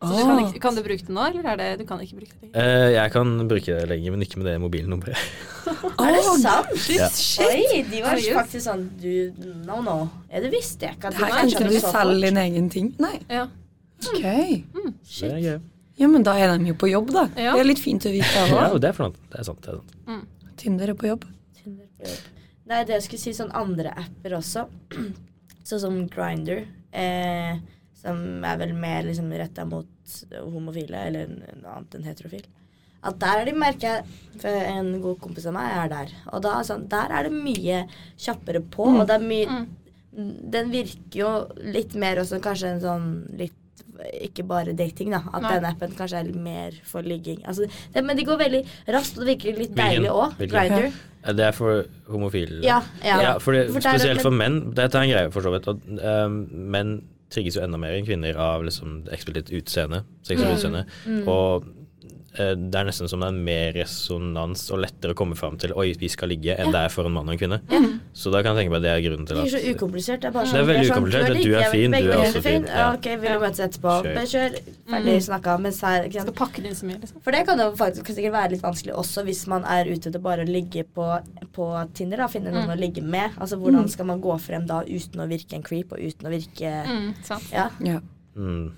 Så du kan, ikke, kan du bruke det nå, eller er det du kan ikke bruke det? lenger? Uh, jeg kan bruke det lenger, men ikke med det mobilnummeret. Er det sant? Ja. Oi, de var faktisk sånn Du, no, no. Er det visste jeg ikke. At Her kan ikke du selge din egen ting. Nei. Ja. Ok. Det er gøy. Ja, men da er de jo på jobb, da. Ja. Det er litt fint å vite Ja, det er for noe. Det er sant. Det er sant. Tinder er på jobb. Tinder på jobb. Nei, det jeg skulle si sånn andre apper også. Sånn som Grinder. Eh, som er vel mer liksom retta mot homofile, eller noe annet enn heterofil. At der er de, merka for en god kompis av meg er der. Og da, sånn, der er det mye kjappere på, og det er mye Den virker jo litt mer også kanskje en sånn litt ikke bare dating, da. At Nei. den appen kanskje er mer for ligging. Altså, det, men de går veldig raskt, og det virker litt deilig òg. Grinder. Ja. Det er for homofile. Ja, ja. Ja, for det, For spesielt for menn. Dette er en greie, for så vidt. Og, um, menn trigges jo enda mer enn kvinner av liksom eksplisitt utseende. Seksuelt utseende. Mm. Og det er nesten som det er mer resonans og lettere å komme fram til Oi, vi skal ligge, enn det er for en mann og en kvinne. Så da kan jeg tenke meg at det er grunnen Det til er så at ukomplisert. Det er bare Det sånn, er veldig sånn, ukomplisert, er du er fin, du er er også fin. Ja, ja. ok, vi du møtes etterpå? Kjør. Kjør. Ferdig snakka. Mens her ikke Skal pakke det inn så mye, liksom. For det kan jo faktisk kan sikkert være litt vanskelig også hvis man er ute etter bare å ligge på, på Tinder. da, Finne noen å ligge med. Altså Hvordan skal man gå frem da uten å virke en creep og uten å virke Mm, sant. Ja. Ja. mm,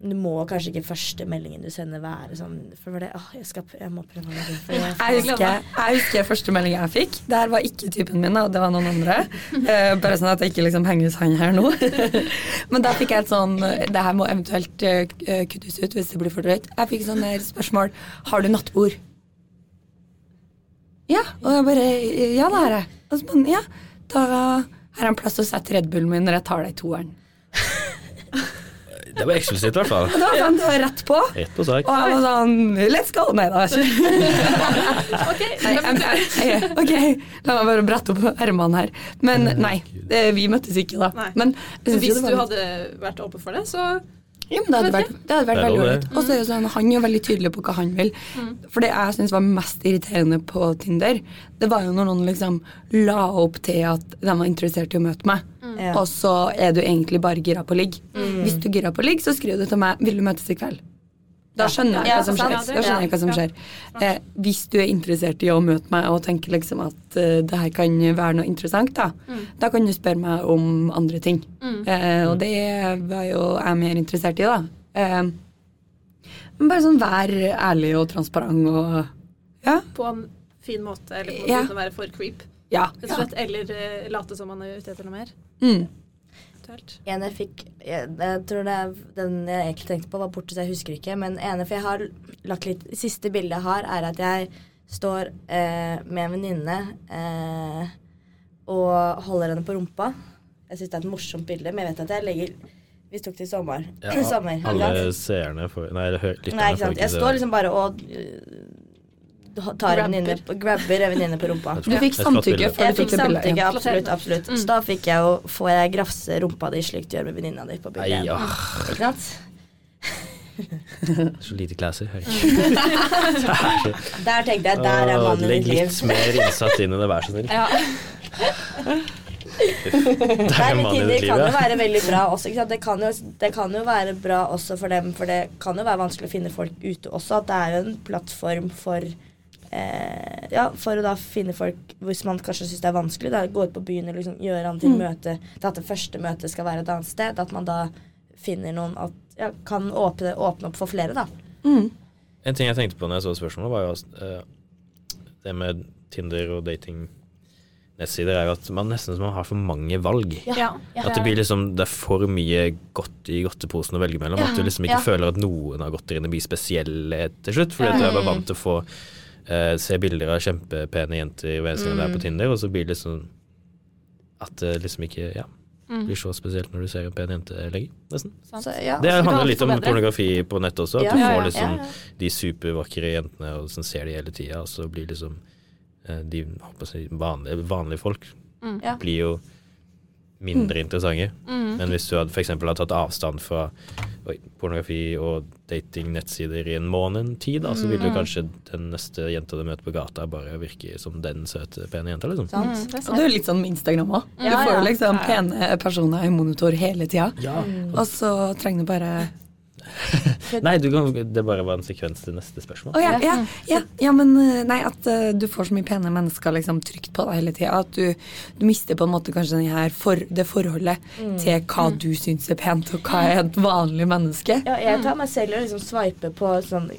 Det må kanskje ikke første meldingen du sender være sånn For det, åh, jeg, skal, jeg må prøve noe. For jeg, Jeg husker, jeg husker første melding jeg fikk. Det her var ikke typen min, det var noen andre. Eh, bare sånn at jeg ikke liksom henger ut han her nå. Men da fikk jeg et sånn Det her må eventuelt uh, kuttes ut hvis det blir for drøyt. Jeg fikk sånn der spørsmål Har du nattbord? Ja. Og jeg bare Ja, det har jeg. Og så bare, ja, da har jeg en plass å sette Red Bullen min når jeg tar deg i toeren. Det var eksplisitt, i hvert fall. Det var, sånn, det var rett på. Rett på sak. Og jeg var sånn Let's go! Nei da. Ok, Nei, jeg, jeg, jeg, ok, la meg bare brette opp ermene her. Men nei, vi møttes ikke da. Nei. Men Hvis du hadde vært åpen for det, så ja, men det hadde vært, det hadde vært Det veldig ålreit. Og så er jo sånn, han er jo veldig tydelig på hva han vil. For det jeg syns var mest irriterende på Tinder, det var jo når noen liksom la opp til at de var interessert i å møte meg, Mm. og så er du egentlig bare gira på ligg. Hvis du er gira på ligg, så skriver du til meg 'Vil du møtes i kveld?' Da skjønner jeg hva som skjer. Da skjønner jeg hva som skjer. Eh, hvis du er interessert i å møte meg og tenker liksom at uh, det her kan være noe interessant, da, da kan du spørre meg om andre ting. Eh, og det var jo jeg mer interessert i, da. Eh, men bare sånn vær ærlig og transparent og Ja. på en fin måte, eller på Ja. måte å være for creep, Ja. slett. Eller eh, late som man er ute etter noe mer. Mm. Eventuelt. En jeg fikk jeg, jeg tror det er den jeg egentlig tenkte på, var borte, så jeg husker ikke. Men ene, for jeg har lagt litt Siste bildet jeg har, er at jeg står eh, med en venninne eh, og holder henne på rumpa. Jeg syns det er et morsomt bilde, men jeg vet at jeg legger Vi tok det i sommer. Ja, sommer alle seerne får Nei, lytterne får ikke Jeg står liksom bare og tar en venninne grabber en venninne på rumpa. Du fikk samtykke før Jeg du fikk det bildet. samtykke, Ja. absolutt. absolutt. Så da fikk jeg jo Får jeg grafse rumpa di slik du gjør med venninna di på bildet? ja. Ikke sant? Så lite classy. Mm. Der tenkte jeg, der er mannen i Legg ditt liv. litt mer innsats inn i det, vær så snill. Ja. Er Tinder Det kan jo være veldig bra også. Ikke sant? Det, kan jo, det kan jo være bra også for dem, for det kan jo være vanskelig å finne folk ute også. At det er jo en plattform for eh, Ja, for å da finne folk hvis man kanskje syns det er vanskelig. Da, gå ut på byen og liksom gjøre andre ting. Møte, til at det første møtet skal være et annet sted. At man da finner noen at ja, kan åpne, åpne opp for flere, da. Mm. En ting jeg tenkte på når jeg så spørsmålet, var jo eh, det med Tinder og dating nettsider, er jo at man nesten som man har for mange valg. Ja. At det blir liksom Det er for mye godt i godteposen å velge mellom. Ja, At du liksom ikke ja. føler at noen av godteriene blir spesielle til slutt. Fordi at du er bare vant til å få eh, se bilder av kjempepene jenter hver eneste gang du er på Tinder, og så blir det liksom at det liksom ikke ja, blir så spesielt når du ser en pen jente lenger, nesten. Så, ja. Det handler litt om pornografi på nettet også. At Ja, du får liksom ja, de supervakre jentene, og sånn ser de hele tida, og så blir liksom eh, de vanlige, vanlige folk Ja. blir jo mindre interessante. Mm. Men hvis du hadde f.eks. har tatt avstand fra oi, pornografi og dating-nettsider i en måned, tid, da, så vil Mm. jo kanskje den neste jenta du møter på gata, bare virke som den søte, pene jenta, liksom. Mm, det er Og det er jo litt sånn med Instagram òg. Du får jo liksom ja. pene personer i monitor hele tida. Ja. Og så trenger du bare Nei, du kan, det bare var en sekvens til neste spørsmål. Oh, ja, ja, ja, ja, men eh, nei, at uh, du får så mye pene mennesker liksom trygt på deg hele tida. At du, du mister på en måte kanskje den her for, det forholdet til hva du syns er pent, og hva er et vanlig menneske. Ja, jeg tar meg selv og liksom sveiper på sånn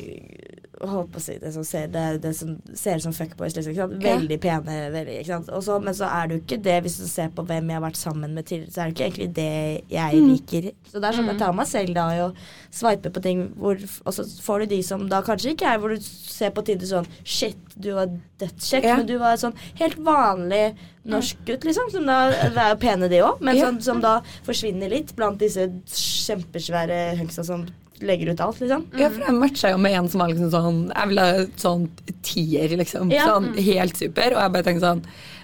holdt på å si det som ser, det, det som ser ut som fuckboys. Liksom, sant? Ja. Veldig pene, veldig, ikke sant? Og så, men så er det jo ikke det, hvis du ser på hvem jeg har vært sammen med tidligere, så er det ikke egentlig det jeg liker. Så det er sånn jeg tar meg selv da i å sveipe på ting hvor Og så får du de som da kanskje ikke er hvor du ser på Tinder sånn Shit, du var dødskjekk, Ja. men du var sånn helt vanlig norsk gutt, liksom. Som da, det er jo pene, de òg, men Ja. sånn, som da forsvinner litt blant disse kjempesvære hunksa som legger ut alt, liksom. Ja, for jeg matcha jo med en som var liksom sånn Jeg ville ha sånn tier, liksom. Ja. Sånn helt super. Og jeg bare tenkte sånn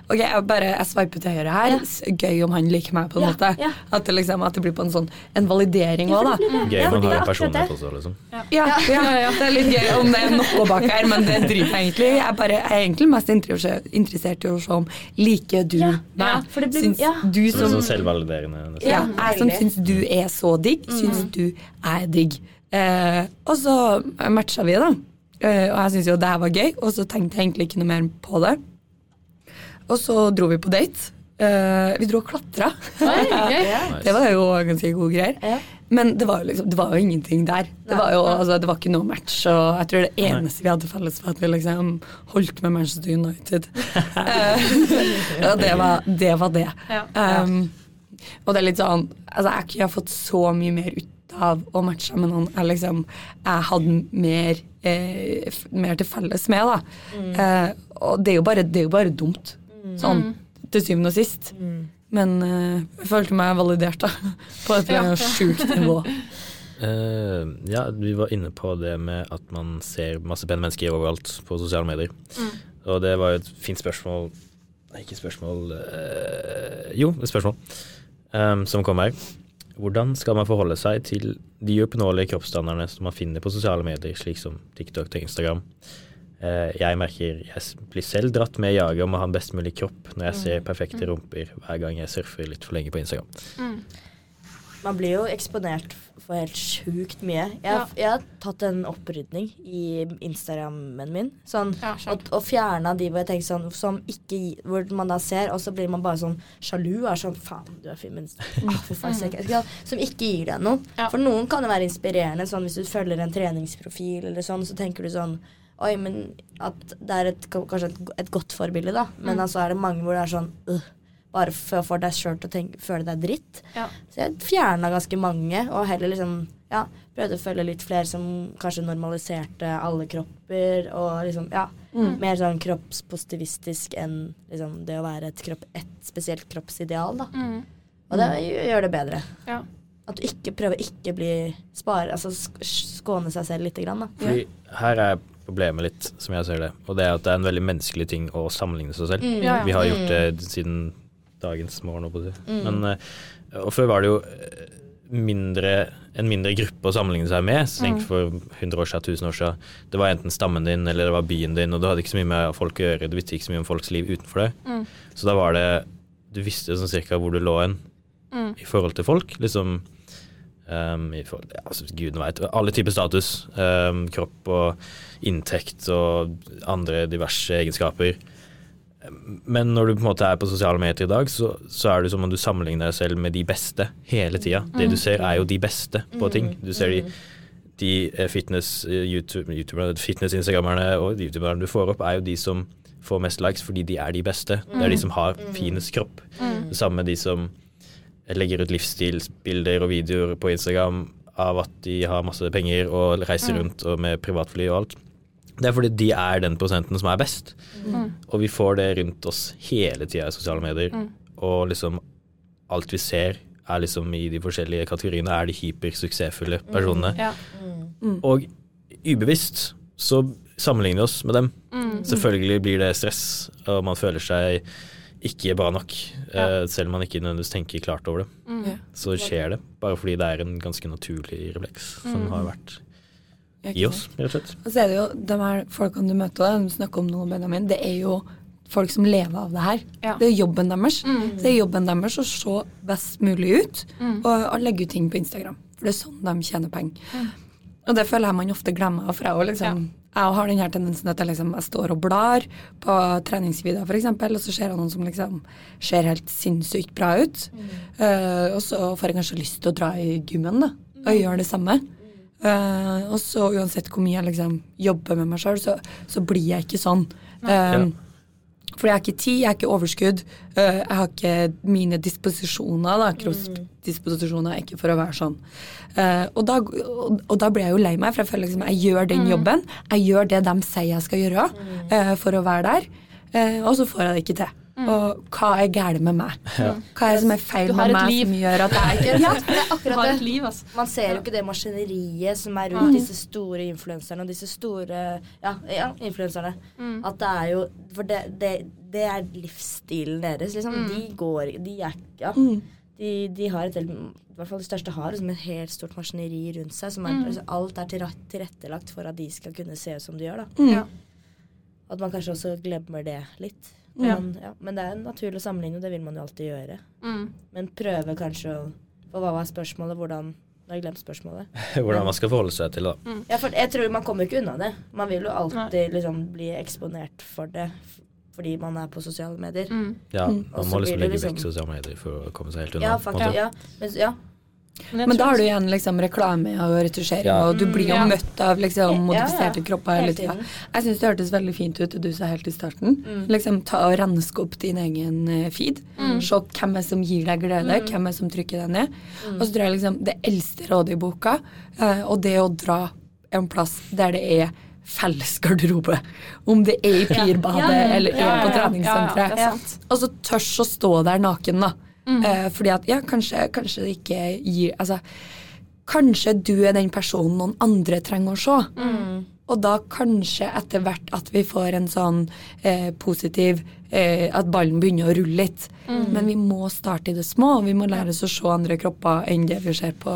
Ok, jeg bare jeg sveiper til høyre her. Ja. Gøy om han liker meg, på en Ja, måte. ja. At, det liksom, at det blir på en sånn En validering òg, da. Gøy om han har en personlighet også, liksom. Ja, ja, det er litt gøy om det er noe bak her, men det driter jeg egentlig i. Jeg, bare, jeg er egentlig mest interessert, i å se om liker du Ja, meg. ja, for det blir- syns ja. du som sånn selvvaliderende. nesten. ja, jeg som syns du er så digg, syns du er digg. Eh, og så matcha vi, da. Eh, og jeg syns jo det her var gøy, og så tenkte jeg egentlig ikke noe mer på det. Og så dro vi på date. Uh, vi dro og klatra. Det var jo ganske gode greier. Ja. Men det var jo liksom, det var jo ingenting der. Det var jo altså, det var ikke noe match. Og jeg tror det eneste vi hadde felles, var at vi liksom holdt med Manchester United. Eh, og det var det. Var det. Ja. Um, og det er litt sånn Altså, jeg kunne ha fått så mye mer ut av å matche med noen jeg liksom jeg hadde mer, eh, mer til felles med, da. Uh, og det er, jo bare, det er jo bare dumt. Sånn til syvende og sist. Men uh, jeg følte meg validert, da. På et Ja. ja. sjukt nivå. Uh, ja, vi var inne på det med at man ser masse pene mennesker overalt på sosiale medier. Og det var jo et fint spørsmål Nei, ikke spørsmål uh, Jo, et spørsmål um, som kom her. Hvordan skal man forholde seg til de uoppnåelige kroppsstandardene som man finner på sosiale medier, slik som TikTok og Instagram? Eh, jeg merker jeg blir selv dratt med i jaget om å ha en best mulig kropp når jeg ser perfekte rumper hver gang jeg surfer litt for lenge på Instagram. Man blir jo eksponert for helt sjukt mye. Jeg, har- jeg har tatt en opprydning i Instagrammen min. Sånn, Ja, og, og fjerna de hvor jeg tenker sånn som ikke Hvor man da ser, og så blir man bare sånn sjalu. Er sånn Faen, du er fin, men ah, faen. Ikke? Som ikke gir deg noe. Ja. For noen kan det være inspirerende. Sånn Hvis du følger en treningsprofil eller sånn, så tenker du sånn Oi, men at det er et, kanskje et, et godt forbilde, da. Men altså er det mange hvor det er sånn øh, Bare for å få deg sjøl til å tenke, føle deg dritt. Ja. Så jeg fjerna ganske mange, og heller liksom ja, prøvde å følge litt flere som kanskje normaliserte alle kropper, og liksom ja, mer sånn kroppspositivistisk enn liksom det å være et, kropp, et spesielt kroppsideal, da. Mm. Og det gjør det bedre. Ja. At du ikke prøver ikke bli spare, altså skåne seg selv lite grann, da. Fordi her er problemet litt, som jeg ser det, og det er at det er en veldig menneskelig ting å sammenligne seg selv. Mm. Ja, ja. Vi har gjort det siden dagens morgen, Mm. Men, eh, og før var det jo eh, mindre, en mindre gruppe å sammenligne seg med. Så tenk for 100 år siden, 1000 år siden. Det var enten stammen din eller det var byen din, og du hadde ikke så mye med folk å gjøre. Du visste ikke så mye om folks liv utenfor det. Mm. Så da var det Du visste sånn cirka hvor du lå hen Mm. i forhold til folk. Liksom um, i forhold, ja, altså, Gudene veit. Alle typer status. Um, kropp og inntekt og andre diverse egenskaper. Men når du på en måte er på sosiale medier i dag, så, så er det som om du sammenligner deg selv med de beste hele tida. Det du ser, er jo de beste på ting. Du ser de, de eh, fitness eh, YouTube, fitness og de youtuberne du får opp, er jo de som får mest likes fordi de er de beste. Det er de som har finest kropp. Det samme med de som legger ut livsstilsbilder og videoer på Instagram av at de har masse penger og reiser rundt og med privatfly og alt. Det er fordi de er den prosenten som er best. Og vi får det rundt oss hele tida i sosiale medier. Og liksom alt vi ser er liksom i de forskjellige kategoriene er de hypersuksessfulle personene. Ja. Og ubevisst så sammenligner vi oss med dem. Selvfølgelig blir det stress, og man føler seg ikke bra nok, eh, selv om man ikke nødvendigvis tenker klart over det. Mm. Så skjer det, bare fordi det er en ganske naturlig refleks som har vært i oss, rett og slett. Og så er det jo de her folkene du møter, de snakker om noe, Benjamin, det er jo folk som lever av det her. Ja. Det er jobben deres. Det er jobben deres å se best mulig ut og, og legge ut ting på Instagram. For det er sånn de tjener penger. Og det føler jeg man ofte glemmer. For jeg, liksom, liksom, jeg har den her tendensen at jeg, liksom, jeg står og blar på treningsvideoer, f.eks., og så ser jeg noen som liksom ser helt sinnssykt bra ut. Eh, og så får jeg kanskje lyst til å dra i gymmen da, og gjøre det samme. Uh, og så uansett hvor mye jeg liksom jobber med meg sjøl, så, så blir jeg ikke sånn. Um, Ja. Fordi jeg har ikke tid, jeg har ikke overskudd. eh, jeg har ikke mine disposisjoner, da, kroppsdisposisjoner, er ikke for å være sånn. Eh, og, da, og, da blir jeg jo lei meg, for jeg føler liksom jeg gjør den jobben. Jeg gjør det de sier jeg skal gjøre eh, for å være der, og så får jeg det ikke til. Og hva er galt med meg? Hva er det som er feil med meg liv. som gjør at jeg ikke Ja, det er akkurat har det. et liv, altså. Man ser jo ikke det maskineriet som er rundt disse store influenserne og disse store ja, ja, influenserne. At det er jo For det, det, det er livsstilen deres, liksom. De går De er Ja. De, de har et helt I hvert fall de største har liksom et helt stort maskineri rundt seg. Som er, altså, alt er tilrettelagt for at de skal kunne se ut som de gjør. da Ja. At man kanskje også glemmer det litt. Ja. Men, ja, men det er en naturlig sammenligning, og det vil man jo alltid gjøre. Mm. Men prøve kanskje å For hva var spørsmålet? Hvordan Nå har jeg glemt spørsmålet. Hvordan man skal forholde seg til det. Ja, for jeg tror man kommer ikke unna det. Man vil jo alltid liksom bli eksponert for det fordi man er på sosiale medier. Mm. Ja, Mm. man må liksom legge liksom- vekk sosiale medier for å komme seg helt unna. Ja, faktisk. Ja. Men, ja. Jeg Men da har du igjen liksom reklame og retusjering, Ja. og du blir jo Ja. møtt av liksom modifiserte ja. kropper hele tida. Jeg syns det hørtes veldig fint ut det du sa helt i starten. Liksom Ta og renske opp din egen feed. feed. Se hvem er som gir deg glede, hvem er som trykker deg ned. Og så tror jeg liksom det eldste rådet i boka, eh, og det å dra en plass der det er felles garderobe. Om det er i Pirbadet Ja, ja, eller er ja, ja, på treningssenteret. Er. Og så tørs å stå der naken, da. Eh, fordi at ja, kanskje, kanskje det ikke gir Altså, kanskje du er den personen noen andre trenger å se. Og da kanskje etter hvert at vi får en sånn eh, positiv eh, At ballen begynner å rulle litt. Men vi må starte i det små, og vi må lære oss å se andre kropper enn det vi ser på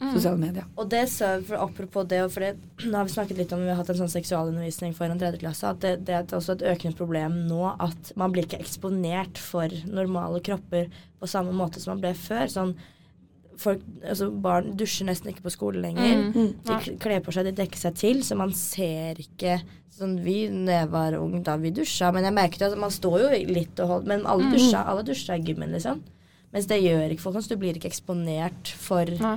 sosiale medier. Og det så, for Apropos det, for det, nå har vi snakket litt om vi har hatt en sånn seksualundervisning for en tredje klasse, at det, det er også et økende problem nå at man blir ikke eksponert for normale kropper på samme måte som man ble før. Sånn, folk, altså Barn dusjer nesten ikke på skolen lenger. De kler på seg, de dekker seg til, så man ser ikke Sånn, vi, når jeg var ung, da vi dusja, men jeg merket at man står jo litt og holder Men alle dusja, alle dusja i gymmen, liksom. Mens det gjør ikke folk. Du blir ikke eksponert for Nei.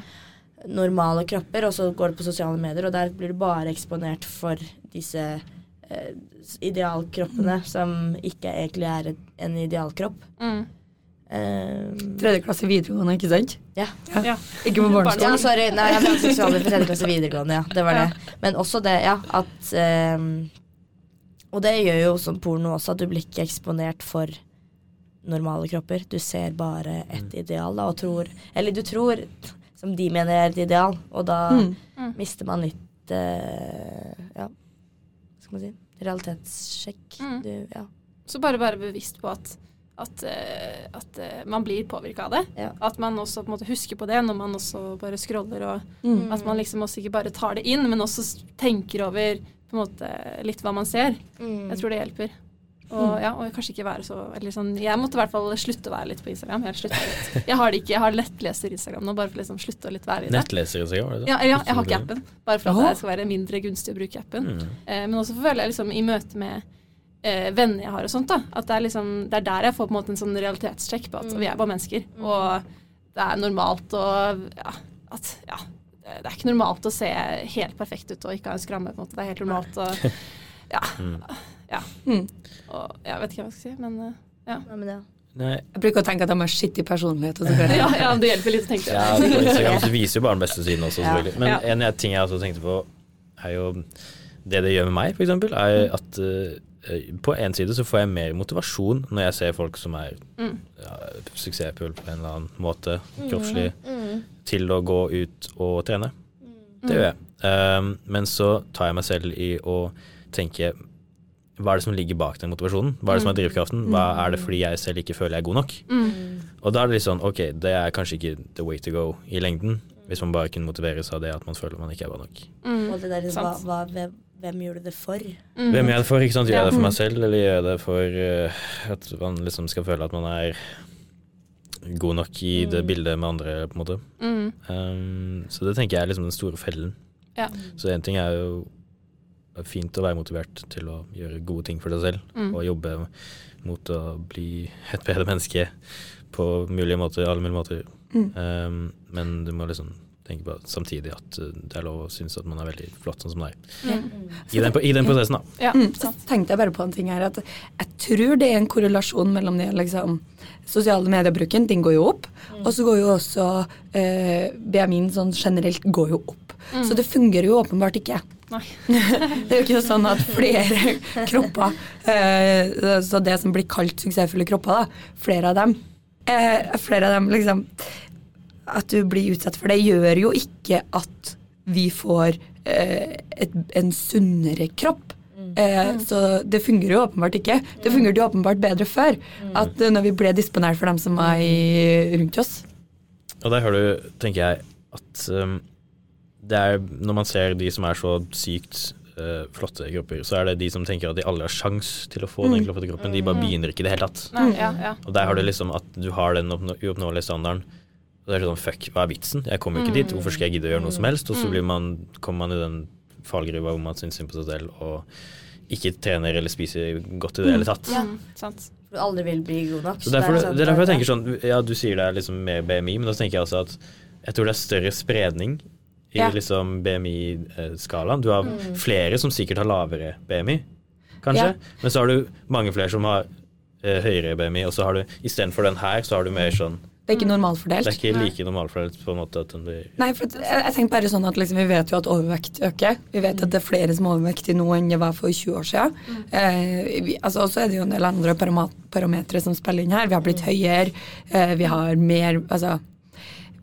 Normale kropper, og så går det på sosiale medier, og der blir du bare eksponert for disse eh, idealkroppene som ikke egentlig er en idealkropp. Mm. Um, Tredje klasse videregående, ikke sant? ja. Ja. Ikke på ja, barneskolen. sorry. Nei, jeg mente seksualliv på tredje klasse videregående, ja. Det var det. Men også det, ja, at um, Og det gjør jo som porno også, at du blir ikke eksponert for normale kropper. Du ser bare et ideal, da, og tror Eller du tror som de mener er et ideal. Og da Mm. Mm. mister man litt uh, Ja, hva skal man si Realitetssjekk. Mm. Du, ja. Så bare være bevisst på at, at, eh, at eh, man blir påvirka av det. Ja. At man også på en måte husker på det når man også bare scroller, og Mm. at man liksom også ikke bare tar det inn, men også tenker over på en måte litt hva man ser. Mm. Jeg tror det hjelper. Og, ja, og kanskje ikke være så eller sånn, Jeg måtte i hvert fall slutte å være litt på Instagram. Jeg, litt. jeg har det ikke, jeg har lettleser Instagram nå, bare for liksom slutte å litt være i det. Nettleser i det? Ja, ja, jeg har ikke appen, bare for at det skal være mindre gunstig å bruke appen. Mm. Eh, men også føler jeg liksom i møte med eh, venner jeg har og sånt, da, at det er, liksom, det er der jeg får på en måte en sånn realitetssjekk på at Mm. vi er bare mennesker. Mm. Og det er normalt å ja, at, ja, det er ikke normalt å se helt perfekt ut og ikke ha en skramme. på en måte. Det er helt normalt å Ja. Mm. ja. Mm. Og jeg vet ikke hva jeg skal si, men uh, Ja, Hva med det? Nei, Jeg bruker å tenke at de har skittig personlighet. Og så ja, ja, det hjelper litt å tenke ja, det. Instagram så viser jo bare den beste siden også, selvfølgelig. Men Ja. en jeg- ting jeg også tenkte på, er jo Det det gjør med meg, eksempel, er at uh, på en side så får jeg mer motivasjon når jeg ser folk som er Mm. ja, suksessfulle på en eller annen måte, kroppslig, Mm. til å gå ut og trene. Mm. Det gjør jeg. Um, men så tar jeg meg selv i å tenke hva er det som ligger bak den motivasjonen? Hva er det som er drivkraften? Hva er det fordi jeg selv ikke føler jeg er god nok? Mm. Og da er det litt sånn, ok, det er kanskje ikke the way to go i lengden, hvis man bare kunne motiveres av det at man føler man ikke er bra nok. Mm. Og det der, hva, hva, hvem, hvem gjør du det for? Mm. Hvem gjør jeg det for? ikke sant? Gjør jeg det for meg selv, eller gjør jeg det for uh, at man liksom skal føle at man er god nok i det Mm. bildet med andre, på en måte. Mm. Um, så det tenker jeg er liksom den store fellen. Ja. Så én ting er jo fint å være motivert til å gjøre gode ting for deg selv, Mm. og jobbe mot å bli et bedre menneske på mulige måter, alle mulige måter. Mm. Um, men du må liksom tenke på samtidig at uh, det er lov å synes at man er veldig flott sånn som er. Mm. I den, I den prosessen, da. Ja, Mm, så tenkte jeg bare på en ting her, at jeg tror det er en korrelasjon mellom det liksom Sosiale mediebruken, den går jo opp, og så går jo også eh, BMI-en sånn generelt går jo opp. Så det fungerer jo åpenbart ikke. Nei. det er jo ikke sånn at flere kropper, eh, så det som blir kalt suksessfulle kropper, da, flere av dem, eh, flere av dem liksom At du blir utsatt for det, gjør jo ikke at vi får eh, et, en sunnere kropp. Eh, så det fungerer jo åpenbart ikke. Det fungerte jo åpenbart bedre før. At eh, når vi ble disponert for dem som var i, rundt oss. Og der har du, tenker jeg, at um, det er når man ser de som er så sykt uh, flotte kropper, så er det de som tenker at de aldri har sjans til å få den flotte kroppen. De bare begynner ikke i det hele tatt. Nei, ja, ja. Og der har du liksom at du har den uoppnåelige standarden. Og det er sånn fuck, hva er vitsen? Jeg kommer jo ikke dit, hvorfor skal jeg gidde å gjøre noe som helst? Og så blir man, kommer man i den fallgruva hvor man syns synd på seg selv og ikke trener eller spiser godt i det hele tatt. Ja, sant. Du aldri vil bli god nok. Så derfor, det er derfor jeg tenker sånn Ja, du sier det er liksom mer BMI, men da tenker jeg altså at jeg tror det er større spredning i Ja. liksom BMI-skalaen. Du har flere som sikkert har lavere BMI, kanskje, Ja. men så har du mange flere som har eh, høyere BMI, og så har du istedenfor den her, så har du mer sånn Det er ikke normalfordelt. Det er ikke like normalfordelt på en måte at den blir Nei, for jeg, jeg tenker bare sånn at liksom, Vi vet jo at overvekt øker. Vi vet at det er flere som er overvektige nå enn det var for 20 år siden. Eh, altså, altså, også er det jo en del andre parametere som spiller inn her. Vi har blitt høyere. Eh, vi har mer altså,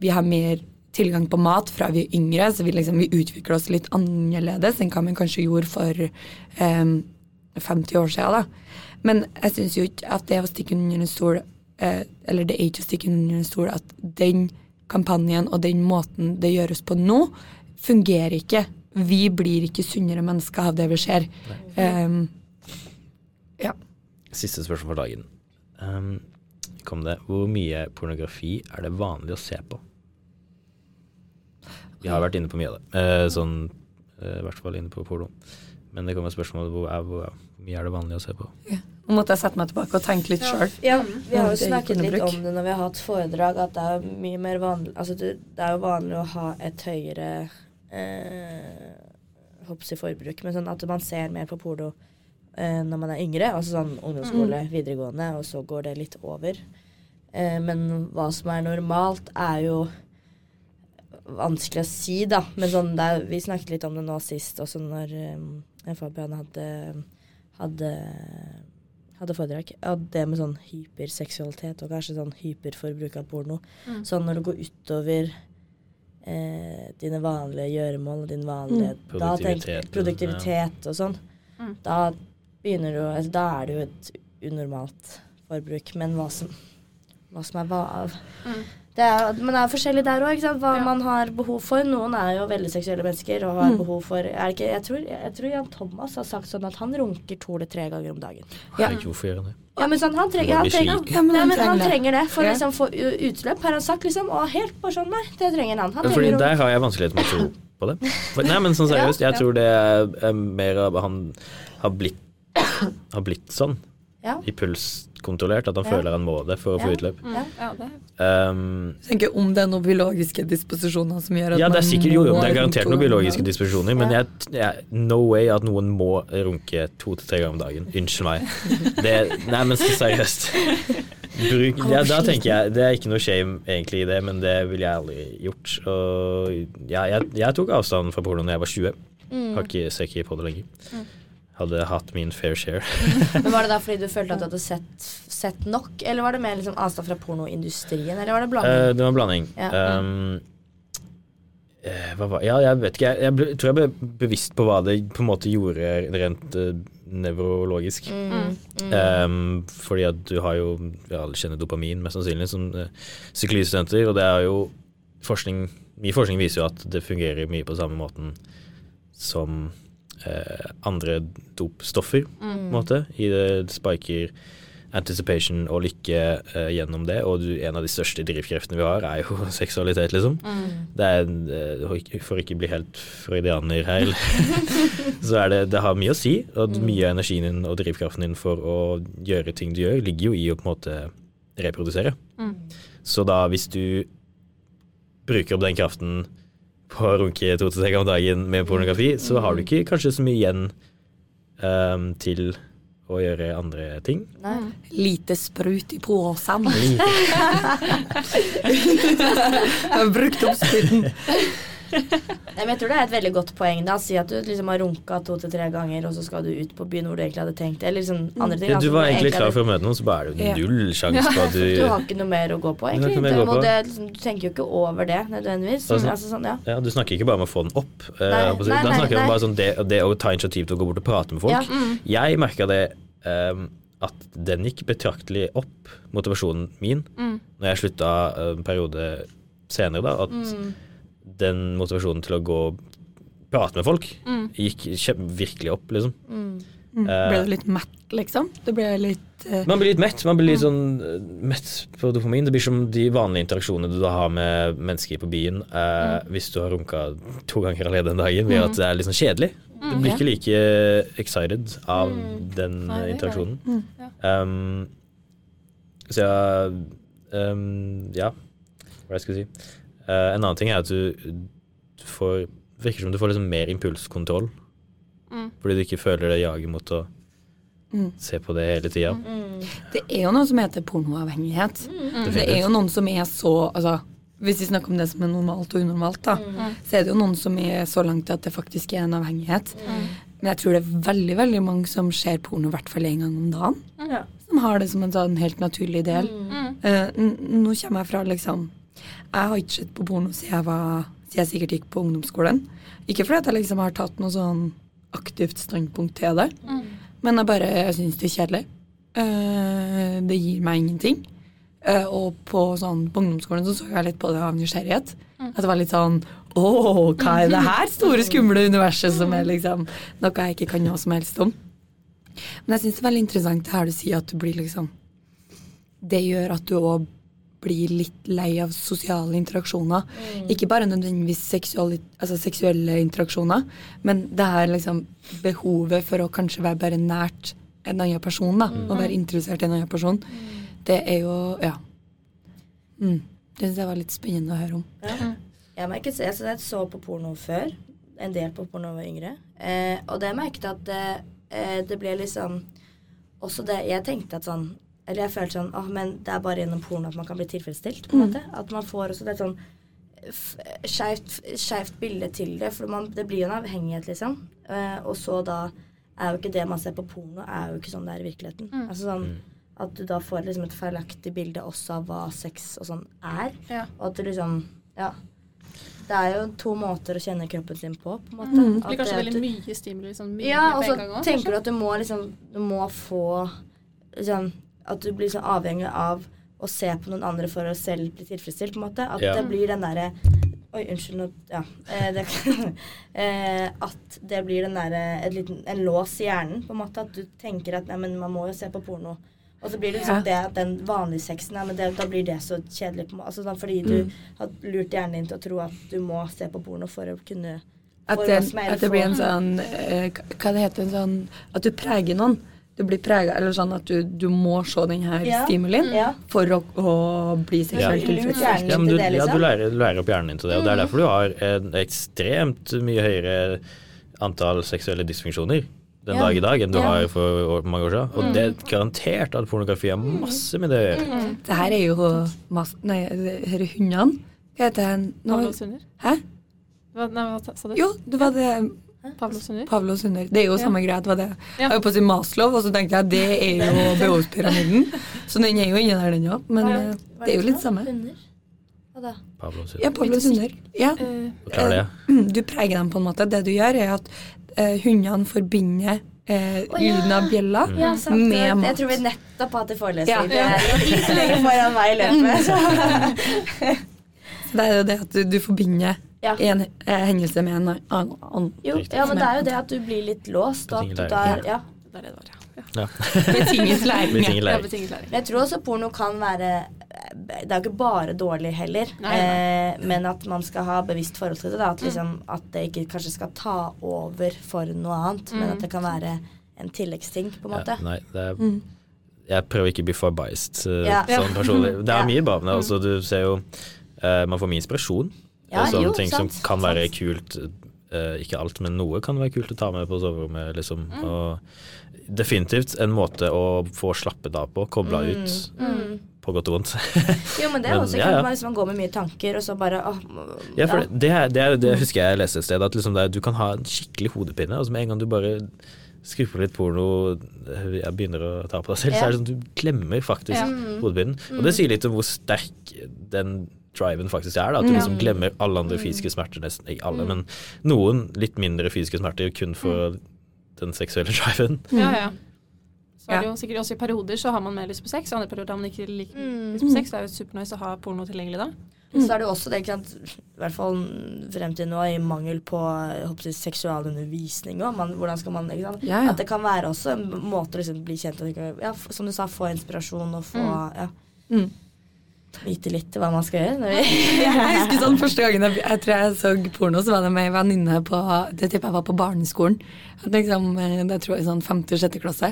vi har mer tilgang på mat fra vi er yngre, så vi, liksom, vi utvikler oss litt annerledes enn hva man kanskje gjorde for um, 50 år siden. Da. Men jeg syns jo ikke at det å stikke under en stol eh, Eller det er ikke å stikke under en stol at den kampanjen og den måten det gjøres på nå, fungerer ikke. Vi blir ikke sunnere mennesker av det vi ser. Um, ja. Siste spørsmål for dagen. Um, kom det. Hvor mye pornografi er det vanlig å se på? Vi har vært inne på mye av det. Eh, sånn, eh, I hvert fall inne på porno. Men det kommer spørsmål hvor, er, hvor, hvor mye er det vanlig å se på? Nå måtte jeg sette meg tilbake og tenke litt sjøl. Ja, vi har jo snakket litt om det når vi har hatt foredrag, at det er mye mer vanlig Altså det, er jo vanlig å ha et høyere eh, jeg forbruk, men sånn at man ser mer på porno eh, når man er yngre. Altså sånn ungdomsskole, videregående, og så går det litt over. Eh, men hva som er normalt, er jo vanskelig å si, da. Men sånn, det er, vi snakket litt om det nå sist, også når um, Fabian hadde, hadde hadde foredrag. Ja, det med sånn hyperseksualitet og kanskje sånn hyperforbruk av porno. Mm. Sånn når det går utover eh, dine vanlige gjøremål og din vanlige Mm. da tenk- Produktivitet, ja. og sånn, Mm. da begynner du altså, Da er det jo et unormalt forbruk. Men hva som, hva som er hva av Mm. Det er, Men det er forskjellig der òg, hva Ja. man har behov for. Noen er jo veldig seksuelle mennesker og har Mm. behov for er det ikke, jeg, tror, jeg tror Jan Thomas har sagt sånn at han runker to eller tre ganger om dagen. Ja. Herregud, hvorfor gjør han det? Ja, men sånn, han, trenger, han, trenger. Ja, men Nei, han men han trenger det. for å liksom få utløp, har han sagt. liksom, Og helt bare sånn, nei, det trenger han. Han trenger fordi der har jeg vanskelighet med å tro på det. For, nei, men sånn seriøst, jeg tror det er mer av han har blitt, har blitt sånn. Ja. Impulskontrollert, at han Ja. føler han må det for å få utløp. Mm. Ja. Ja, det Um, Jeg tenker om det er noen biologiske disposisjoner som gjør at ja, det er man sikkert jo, jo, det er garantert noen biologiske disposisjoner, men Ja. jeg, jeg, no way at noen må runke to til tre ganger om dagen. Unnskyld meg. Det, nei, men seriøst. Bruk, ja, da tenker jeg Det er ikke noe shame egentlig i det, men det ville jeg aldri gjort. Og ja, jeg, jeg tok avstand fra porno da jeg var 20. Mm. Har ikke, ser ikke på det lenger. Mm. Hadde hatt min fair share. Men Var det da fordi du følte at du hadde sett, sett nok, eller var det mer liksom avstand fra pornoindustrien, eller var det blanding? blanding? det var en blanding. Ja. Um, uh, hva var Ja, jeg vet ikke. Jeg, jeg ble, tror jeg ble bevisst på hva det på en måte gjorde rent uh, nevrologisk. Mm. Mm. Um, fordi at du har jo Vi alle kjenner dopamin, mest sannsynlig, som uh, psykologistudenter. Og det er jo forskning Mye forskning viser jo at det fungerer mye på samme måten som eh, andre dopstoffer, på Mm. en måte. I det spiker anticipation og lykke eh, gjennom det. Og du, en av de største drivkreftene vi har, er jo seksualitet, liksom. Mm. Det er, eh, for ikke- bli helt freudianer her, så er det, det har mye å si. Og Mm. mye av energien din og drivkraften din for å gjøre ting du gjør, ligger jo i å på en måte reprodusere. Mm. Så da hvis du bruker opp den kraften på å runke to til ganger om dagen med pornografi, så har du ikke kanskje så mye igjen um, til å gjøre andre ting. Nei. Lite sprut i posen. Brukt opp spruten. Nei, jeg tror det er et veldig godt poeng. da Si at du liksom har runka to til tre ganger, og så skal du ut på byen hvor du egentlig hadde tenkt Eller liksom andre ting. Ja, du var egentlig klar for å møte noen, så bare er det jo null sjanse på at Du du har ikke noe mer å gå på, Du egentlig. gå på. det, liksom, du tenker jo ikke over det nødvendigvis. Altså, altså, sånn, ja. ja, Du snakker ikke bare om å få den opp. eh, Nei, å nei, da snakker nei. om bare sånn det, det å ta initiativ til å gå bort og prate med folk. Ja. Mm. Jeg merka det um, at den gikk betraktelig opp, motivasjonen min, Mm. når jeg slutta eh, en periode senere, da. At Mm. Den motivasjonen til å gå prate med folk Mm. gikk virkelig opp, liksom. Mm. Mm. Ble du litt mett, liksom? Du ble litt uh, Man blir litt mett. Man blir litt sånn uh, mett på dopamin. Det blir som de vanlige interaksjonene du da har med mennesker på byen eh, hvis du har runka to ganger allerede den dagen, ved at det er litt sånn kjedelig. Du blir ikke like excited av Mm. den Nei, eh, det er interaksjonen. Mm. Um, så ja um, Ja, hva skal jeg si? Eh, en annen ting er at du, du får virker som du får liksom mer impulskontroll. Mm. Fordi du ikke føler det jaget mot å Mm. se på det hele tida. Mm. Det er jo noe som heter pornoavhengighet. Det er jo noen som er så altså, Hvis vi snakker om det som er normalt og unormalt, da, Mm. så er det jo noen som er så langt at det faktisk er en avhengighet. Mm. Men jeg tror det er veldig veldig mange som ser porno i hvert fall én gang om dagen. Ja. Som har det som en sånn helt naturlig del. Mm. Eh, nå kommer jeg fra liksom Jeg har ikke sett på porno siden jeg, var, siden jeg sikkert gikk på ungdomsskolen. Ikke fordi at jeg liksom har tatt noe sånn aktivt standpunkt til det, Mm. men jeg bare syns det er kjedelig. Uh, det gir meg ingenting. Uh, og på, sånn, på ungdomsskolen så, så jeg litt på det av nysgjerrighet. At det var litt sånn Å, hva er det her store, skumle universet som er liksom noe jeg ikke kan noe som helst om? Men jeg syns det er veldig interessant det her du sier at du blir liksom Det gjør at du òg blir litt lei av sosiale interaksjoner. Ikke bare nødvendigvis seksuelle, altså seksuelle interaksjoner, men det her liksom behovet for å kanskje være bare nært en annen person, da, og være interessert i en annen person, det er jo Ja. Mm. Det syns jeg var litt spennende å høre om. Ja. Jeg merket, jeg, så jeg så på porno før. En del på porno da jeg var yngre. Eh, og det merket jeg at det, eh, det ble liksom Også det Jeg tenkte at sånn Eller jeg følte sånn Åh, men det er bare gjennom porno at man kan bli tilfredsstilt. på en måte. At man får også det sånn skeivt bilde til det. For man, det blir jo en avhengighet, liksom. Uh, og så da er jo ikke det man ser på porno, er jo ikke sånn det er i virkeligheten. Altså sånn At du da får liksom et feilaktig bilde også av hva sex og sånn er. Ja. Og at du liksom Ja. det er jo to måter å kjenne kroppen sin på. på en måte. Mm. Det blir kanskje det, veldig mye stimuli sånn mye Ja, og på så en gang òg. tenker du at du må liksom Du må få liksom, At du blir sånn avhengig av å se på noen andre for å selv bli tilfredsstilt, på en måte. At Ja. det blir den derre Oi, unnskyld. Nå, ja. Eh, det, eh, at det blir den derre et liten, En lås i hjernen, på en måte. At du tenker at nei, men man må jo se på porno. Og så blir det liksom det at den vanlige sexen ja, men det, Da blir det så kjedelig. På, altså, sånn, fordi du Mm. har lurt hjernen din til å tro at du må se på porno for å kunne At det, at det blir en sånn eh, Hva det heter en sånn At du preger noen. Du blir prega Eller sånn at du, du må se den her Ja. stimulien Ja. for å, å bli seksuelt Ja. tilfredsstilt. Ja, du, ja, du, liksom. lærer, du lærer opp hjernen din til det, og det er derfor du har en ekstremt mye høyere antall seksuelle dysfunksjoner den Ja. dag i dag enn du Ja. har for mange år siden. Og det er garantert at pornografi har masse med det å gjøre. Det her er jo masse Nei, disse er hundene. Hva heter den? Nå- hunder. Hæ? Hva, nei, hva sa du? Jo, det var det Pavlos hunder. Pavlos hunder. Det er jo samme greia. Det var det. Ja. Jeg var på å si Maslow, og så tenkte jeg det er jo behovspyramiden. Så den er jo inni der, den òg. Men Ja. eh, det er jo litt samme. Hunder? Hva da? Pavlos Ja, Pavlos hunder. Ja. Eh, det. Mm, Du preger dem på en måte. Det du gjør, er at uh, hundene forbinder eh, Å, ja. lyden av bjella Ja, sant. med Jeg mat. tror vi nettopp har hatt forelesning. Ja. Det er jo foran meg i løpet. Det er jo det at du, du forbinder Ja. en eh, hendelse med en annen. Jo, ja, men det er jo det at du blir litt låst. Og at du der, ja. det er det det var, ja. ja. Ja. Betinget læring. Læring. jeg tror også porno kan være Det er jo ikke bare dårlig heller. Nei, nei. Eh, men at man skal ha bevisst forhold til det. Da. At, liksom, at det ikke kanskje skal ta over for noe annet, men at det kan være en tilleggsting, på en måte. Ja, nei, det er, Mm. jeg prøver ikke å bli for biased uh, Ja. sånn personlig. Det er Ja. mye bra med det. Altså, du ser jo uh, Man får mye inspirasjon. Ja, sånne jo, ting sant, som kan være sant. kult. eh, ikke alt, men noe kan være kult å ta med på soverommet. Liksom. Mm. Og definitivt en måte å få slappet av på, kobla ut, Mm. på godt og vondt. Jo, men det er Men, også ja, ja. man- hvis man går med mye tanker, og så bare åh, Ja, for ja. det, det, det, det husker jeg jeg leste et sted, at liksom det, du kan ha en skikkelig hodepine, og så med en gang du bare skru på litt porno, eh, jeg begynner å ta på deg selv, så er det sånn du glemmer faktisk Ja. hodepinen. Og det sier litt om hvor sterk den driven faktisk er, da, at du liksom glemmer alle andre fysiske smerter, nesten ikke alle, men noen litt mindre fysiske smerter kun for den seksuelle driven. Ja, ja. Så er det jo sikkert også i perioder så har man mer lyst på sex, andre perioder har man ikke like Mm. lyst på sex. Det er jo supernice å ha porno tilgjengelig da. Så er det jo også det, ikke sant, i hvert fall frem til nå, i mangel på jeg seksualundervisning òg. Hvordan skal man ikke sant? Ja, ja. At det kan være også en måte å liksom bli kjent og ja, Som du sa, få inspirasjon og få ja, Mm. Vite litt hva man skal gjøre. Jeg husker sånn første gangen jeg, jeg tror jeg så porno, så var det med ei venninne på Det tipper jeg var på barneskolen. Liksom, det tror jeg sånn femte-sjette klasse.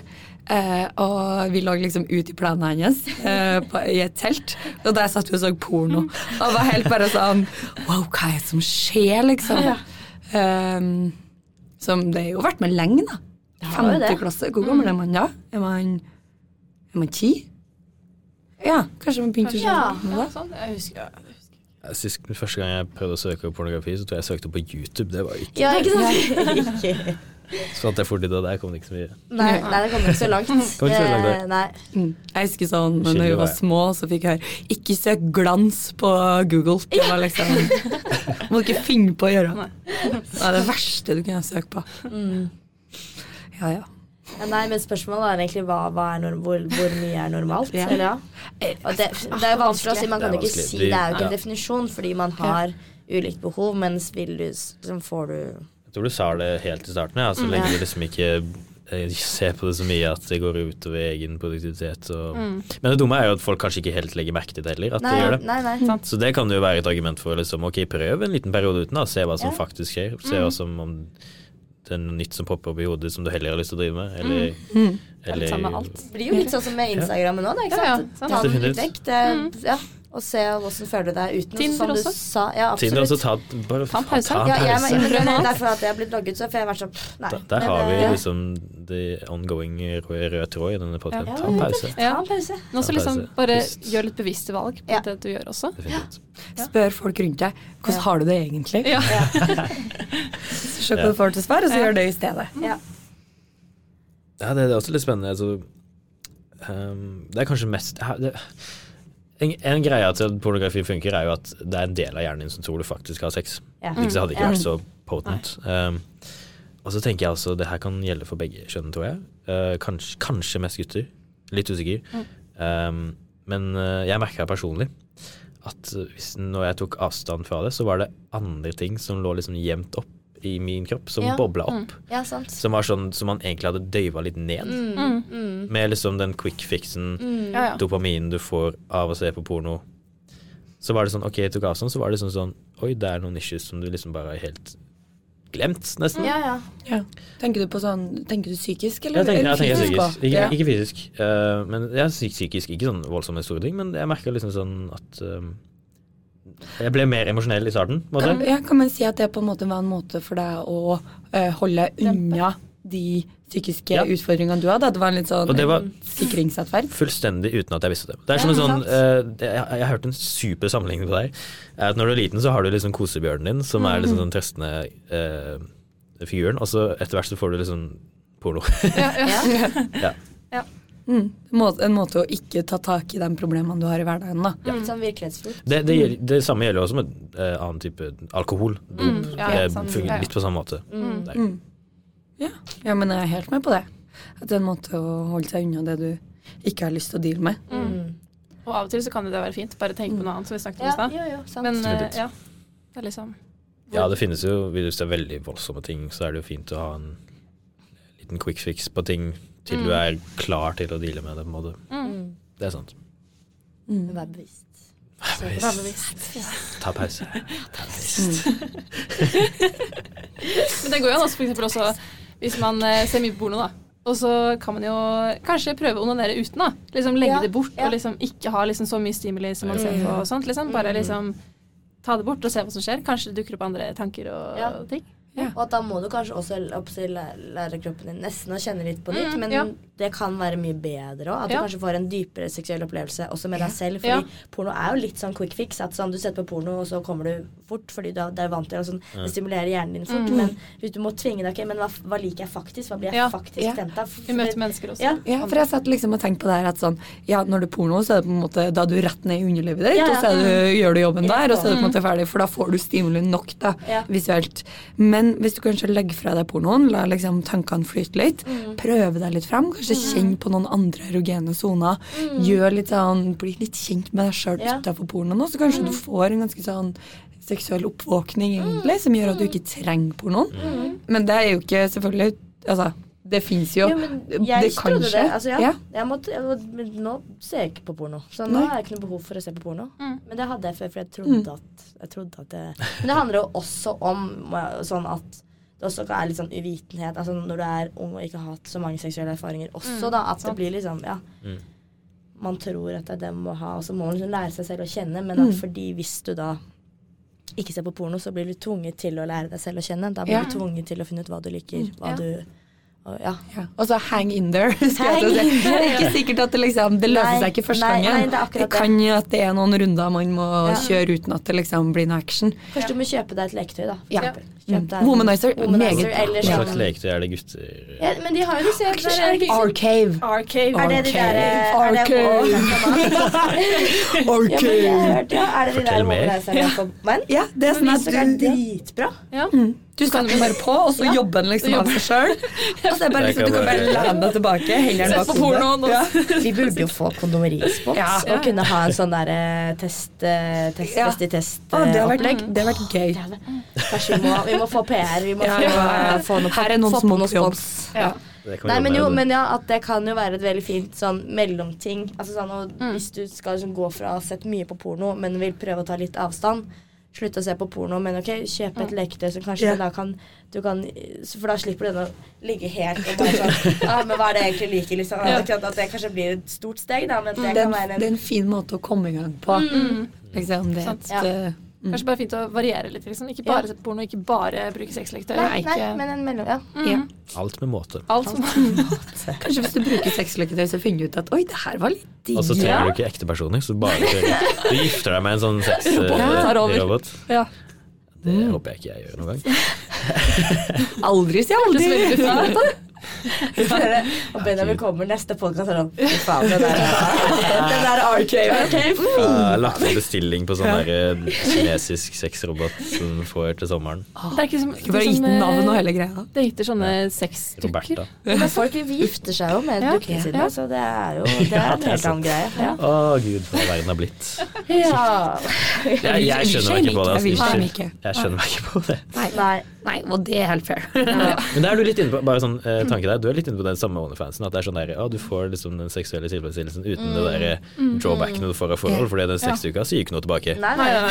Eh, og vi lå liksom ute i planene hennes eh, på, i et telt. Og der satt vi og så porno. Og var helt bare sånn Wow, hva er det som skjer, liksom? Eh, som det har jo vært med lenge, da. Femte klasse. Hvor gammel er man da? Er man, er man ti? Ja, kanskje man begynte å Ja. skjønne Ja, sånn. Jeg husker ja. Jeg Sist, første gang jeg prøvde å søke på pornografi, så tror jeg jeg søkte på YouTube. Det var ikke ja, ikke sant? Ikke. Så at jeg fort ut, og der kom det ikke så mye. Nei, nei, det kom ikke så langt. ikke så langt, nei. Mm. Jeg husker sånn men når vi var små, så fikk jeg høre 'ikke søk glans på Google'. Det var liksom Må ikke finne på å gjøre. Det er det verste du kunne søke på. Mm. Ja, ja. Ja, Nei, men spørsmålet er egentlig hva, hva er hvor, hvor mye er normalt? Ja. Eller ja? Og det, det er vanskelig å si. Man kan jo ikke si Det er jo ikke en definisjon, fordi man har ulikt behov, mens vil du så får du Jeg tror du sa det helt i starten, ja. så Mm. lenge du liksom ikke eh, ser på det så mye at det går utover egen produktivitet. Og... Mm. Men det dumme er jo at folk kanskje ikke helt legger merke til det heller, at Nei, de gjør det. nei, nei. Så det kan jo være et argument for liksom, ok, prøv en liten periode uten, da, se hva som Ja. faktisk skjer. Se hva som om det er noe nytt som popper opp i hodet som du heller har lyst til å drive med, eller, Mm. Det er det samme med alt. Det blir jo litt sånn som med Instagrammen nå, da. Ikke Ja, ja, sant? Ta den litt vekk. Det, ja, og se hvordan føler du deg uten. Tinder som du også. sa. Ja, Tinder også ta, bare Ta en pause. Ta en ja, jeg, er men, men, men derfor at jeg har blitt logget, så får jeg vært sånn Nei. Da, der har vi liksom the ongoing røde, tråd i denne podkasten. Ja, Ta en pause. Ta Ja. en pause. Men også liksom bare Pust. gjør litt bevisste valg på Ja. det du gjør også. Spør folk rundt deg hvordan har du det egentlig. Ja. Så Se hva du får til svar, og så gjør det i stedet. Ja. Ja, det, det er også litt spennende. Altså, um, det er kanskje mest det, En, en greie til at pornografi funker, er jo at det er en del av hjernen din som tror du faktisk har sex. Ja. Hvis det hadde ikke vært så potent. Um, og så tenker jeg altså det her kan gjelde for begge kjønn, tror jeg. Uh, kanskje, kanskje mest gutter. Litt usikker. Um, men uh, jeg merka personlig at hvis, når jeg tok avstand fra det, så var det andre ting som lå liksom gjemt opp i min kropp, som Ja. bobla opp. Ja, sant. Som var sånn som man egentlig hadde døyva litt ned. Mm, mm, Med liksom den quick fixen, mm. Ja, ja. dopaminen du får av å se på porno. Så var det sånn, ok, jeg tok avstand, så var det sånn sånn Oi, det er noen issues som du liksom bare har helt glemt, nesten. Ja, ja. Ja. Tenker du på sånn Tenker du psykisk, eller, Jeg tenker, eller jeg tenker psykisk. Ikke, Ja. ikke fysisk. Uh, men jeg er psykisk, ikke sånn voldsomme store ting, men jeg merker liksom sånn at um, Jeg ble mer emosjonell i starten, på en Kan, ja, kan man si at det på en måte var en måte for deg å uh, holde unna de psykiske Ja. utfordringene du hadde? Det var en litt sånn Og sikringsatferd? fullstendig uten at jeg visste det. Det er som Ja, en sånn eh, jeg, jeg har hørt en super sammenligning på deg. At når du er liten, så har du liksom kosebjørnen din, som er liksom den trøstende uh, figuren, og så etter hvert så får du liksom porno. ja. ja. Mm. En måte- å ikke ta tak i de problemene du har i hverdagen, da. Litt sånn virkelighetsfullt. Det, det, det samme gjelder også med eh, annen type alkohol. Dop. Mm, ja, det sant. fungerer Ja, ja. litt på samme måte. Mm. Mm. Ja. ja, men jeg er helt med på det. At det er en måte å holde seg unna det du ikke har lyst til å deale med. Mm. Og av og til så kan det være fint. Bare tenk på noe annet, som vi snakket om i stad. jo, jo, sant. Men eh, ja, det er liksom Ja, det finnes jo Hvis det er veldig voldsomme ting, så er det jo fint å ha en liten quick fix på ting til du er klar til å deale med det. på en måte. Mm. Det er sant. Mm. Vær bevisst. Bevisst. Vær bevisst. Ta pause. Men det går jo an også for eksempel også hvis man eh, ser mye på porno, da. Og så kan man jo kanskje prøve å onanere uten, da. Liksom legge Ja, det bort ja. og liksom ikke ha liksom så mye stimuli som man ser på og sånt. Liksom. Bare liksom ta det bort og se hva som skjer. Kanskje det dukker opp andre tanker og Ja. ting. Og at da må du kanskje også lære, kroppen din nesten å kjenne litt på nytt. Mm, men ja. det kan være mye bedre òg. At Ja. du kanskje får en dypere seksuell opplevelse også med deg selv. Fordi Ja. porno er jo litt sånn quick fix. At sånn, du setter på porno, og så kommer du fort fordi du er vant til å og Sånn, det stimulerer hjernen din fort. Mm. Men hvis du må tvinge deg, ok, men hva, hva liker jeg faktisk? Hva blir jeg Ja. faktisk Ja. tent av? Vi møter mennesker også. Ja. Ja, for jeg satt liksom og tenkte på det her at sånn Ja, når du er porno, så er det på en måte Da er du rett ned i underlivet ditt, Ja, ja. og så er du, gjør du jobben Ja. der, og så er du på en måte ferdig, for da får du stimuli nok, da, Ja. visuelt. Men hvis du kanskje legger fra deg pornoen, la liksom tankene flyte litt, Mm. prøve deg litt frem, kanskje kjenn på noen andre erogene soner, gjør litt sånn Bli litt kjent med deg sjøl Mm. Ja. utafor pornoen, og så kanskje du får en ganske sånn seksuell oppvåkning, egentlig, som gjør at du ikke trenger pornoen. Mm. Men det er jo ikke selvfølgelig Altså, det fins jo Jo, men jeg det kan trodde skje. det. Altså, ja. Ja. Jeg måtte, jeg, nå ser jeg ikke på porno. Så nå Nei. har jeg ikke noe behov for å se på porno. Mm. Men det hadde jeg før, for jeg trodde, Mm. at, jeg trodde at det Men det handler jo også om sånn at det også er litt sånn uvitenhet. Altså når du er ung og ikke har hatt så mange seksuelle erfaringer også, Mm, da. At det blir liksom Ja. Mm. Man tror at det er det man må ha, og så må man liksom lære seg selv å kjenne. Men Mm. at fordi hvis du da ikke ser på porno, så blir du tvunget til å lære deg selv å kjenne. Da blir Ja. du tvunget til å finne ut hva du liker, hva ja. du ja. Ja. Og så hang in there. Hang in there, Det er ikke sikkert at det, liksom, det løser Nei, seg ikke første gangen. nei, det det. kan jo at det er noen runder man må Ja. kjøre uten at det liksom blir noe action. Kanskje du må kjøpe deg et leketøy, da. For Ja. eksempel. Mm. Kjøp deg Womanizer, meget bra. Hva sånn slags leketøy er det gutter ja, Men de har jo disse Arcave. Arcave. Er det de der er det, Arcave. Hørt, ja. Er det de der menn? Ja, det er sånn at du, dritbra. Ja. Du setter den bare på, og så Ja. jobber den liksom av seg sjøl. Liksom, du kan bare lene deg tilbake, hendene den bak på hodet. Ja. Vi burde jo få kondomerispons Ja. og kunne ha en sånn der test, eh, test, Ja. test i test Å, det har vært, det har vært gøy. Kanskje vi må, vi må få PR. Vi må Ja, få, ja. få noe, Her er noen få som på må noe spons. Ja. Nei, men jo, men ja, at det kan jo være et veldig fint sånn mellomting. Altså sånn, og Mm. Hvis du skal liksom gå fra å ha sett mye på porno, men vil prøve å ta litt avstand, slutte å se på porno, men ok, kjøpe et leketøy som kanskje yeah. da kan, du kan For da slipper du den å ligge helt og bare sånn Ja, men hva er det jeg egentlig liker, liksom? Ja. At det kanskje blir et stort steg, da, men det Det er, en, det er en fin måte å komme i gang på. Mm. Liksom, det Sant. Ja. Eh, mm. Kanskje bare fint å variere litt. Liksom. Ikke Ja. bare se på porno, ikke bare bruke sexleketøy. Nei, nei, ikke- men en mellom... Ja. Mm. Ja. Alt med måte. Alt som Kanskje hvis du bruker sexleketøy, så finner du ut at oi, det her var litt digg. Og så trenger Ja. du ikke ekte personer, så bare. Du gifter deg med en sånn Ja, sexrobot. Ja. Det håper jeg ikke jeg gjør noen gang. Aldri si Det aldri. Er. Og Benjamin kommer neste podkast og sånn Fy faen, den der, den der. Jeg har lagt inn bestilling på sånn der eh, kinesisk sexrobot som får til sommeren. Det er ikke som, Ikke bare gitt navn og hele greia. Det er gitt sånne sexdukker. Men folk gifter seg jo med Ja, dukkene sine, ja. så det er jo det er en er helt annen greie. Ja. Å gud, hva verden har blitt. ja. Jeg, jeg skjønner meg ikke på det. Altså. Jeg skjønner meg ikke på det. Nei, Nei. og det er helt fair. Men det er du litt inne på, bare sånn eh, tanke der, du er litt inne på den samme OnlyFansen. At det er sånn der, ja, du får liksom den seksuelle tilfredsstillelsen uten det der eh, drawbackene du får av forhold, fordi den sexuka sier ikke noe tilbake. Nei, Nei, nei.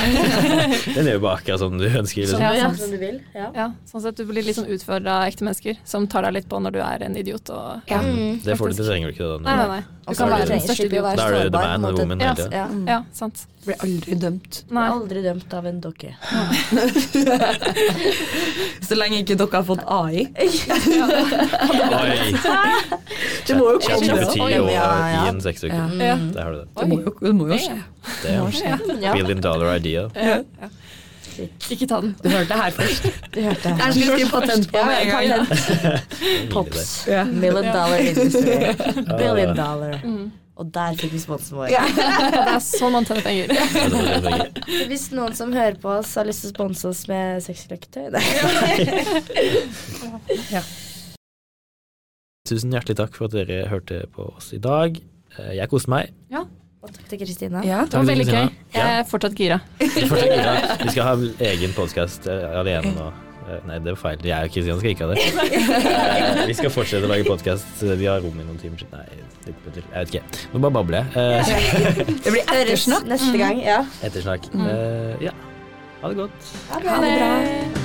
Den er jo bare akkurat som du ønsker. Sånn, Liksom. Ja, ja, sant. som du vil. Ja. Ja, sånn sett du blir litt sånn utfordra av ekte mennesker som tar deg litt på når du er en idiot. Og, Ja. Mm. Det får du, det trenger du ikke. Da, Nei, nei, nei. Du kan være den største idioten. Da er du the man and woman Ja. Ja. Ja, sant. Blir aldri dømt. Nei. Aldri dømt av en dokke. Så lenge ikke dere har fått AI. Oi! Det må jo komme, det òg. Ja, ja. i en. Ja. Der har du det. Det må jo, det må jo skje. Det er Ja. billion dollar idea. Ja. Ja. Ikke ta den. Du hørte det her først. Du hørte det. Jeg skal skrive patent på Ja, med en gang. Pops. Ja. Million dollar industry. Billion dollar. dollar. Og der fikk vi sponsen vår. Det er sånn man tjener penger. Det Hvis noen som hører på oss, har lyst til å sponse oss med sexleketøy ja. Tusen hjertelig takk for at dere hørte på oss i dag. Eh, Jeg koste meg. Og takk til Kristina. Ja. Det var veldig gøy. Jeg er fortsatt gira. Vi fortsetter videre. Vi skal ha egen podkast alene nå. Eh, Nei, det var feil. Jeg og Kristian skal ikke ha det. Eh, Vi skal fortsette å lage podkast. Vi har rom i noen timer. Nei, jeg vet ikke. Nå bare babler jeg. Eh, Det blir ettersnakk. neste gang. Ja. Ettersnakk. Eh, Ja, ha det godt. Ha det bra.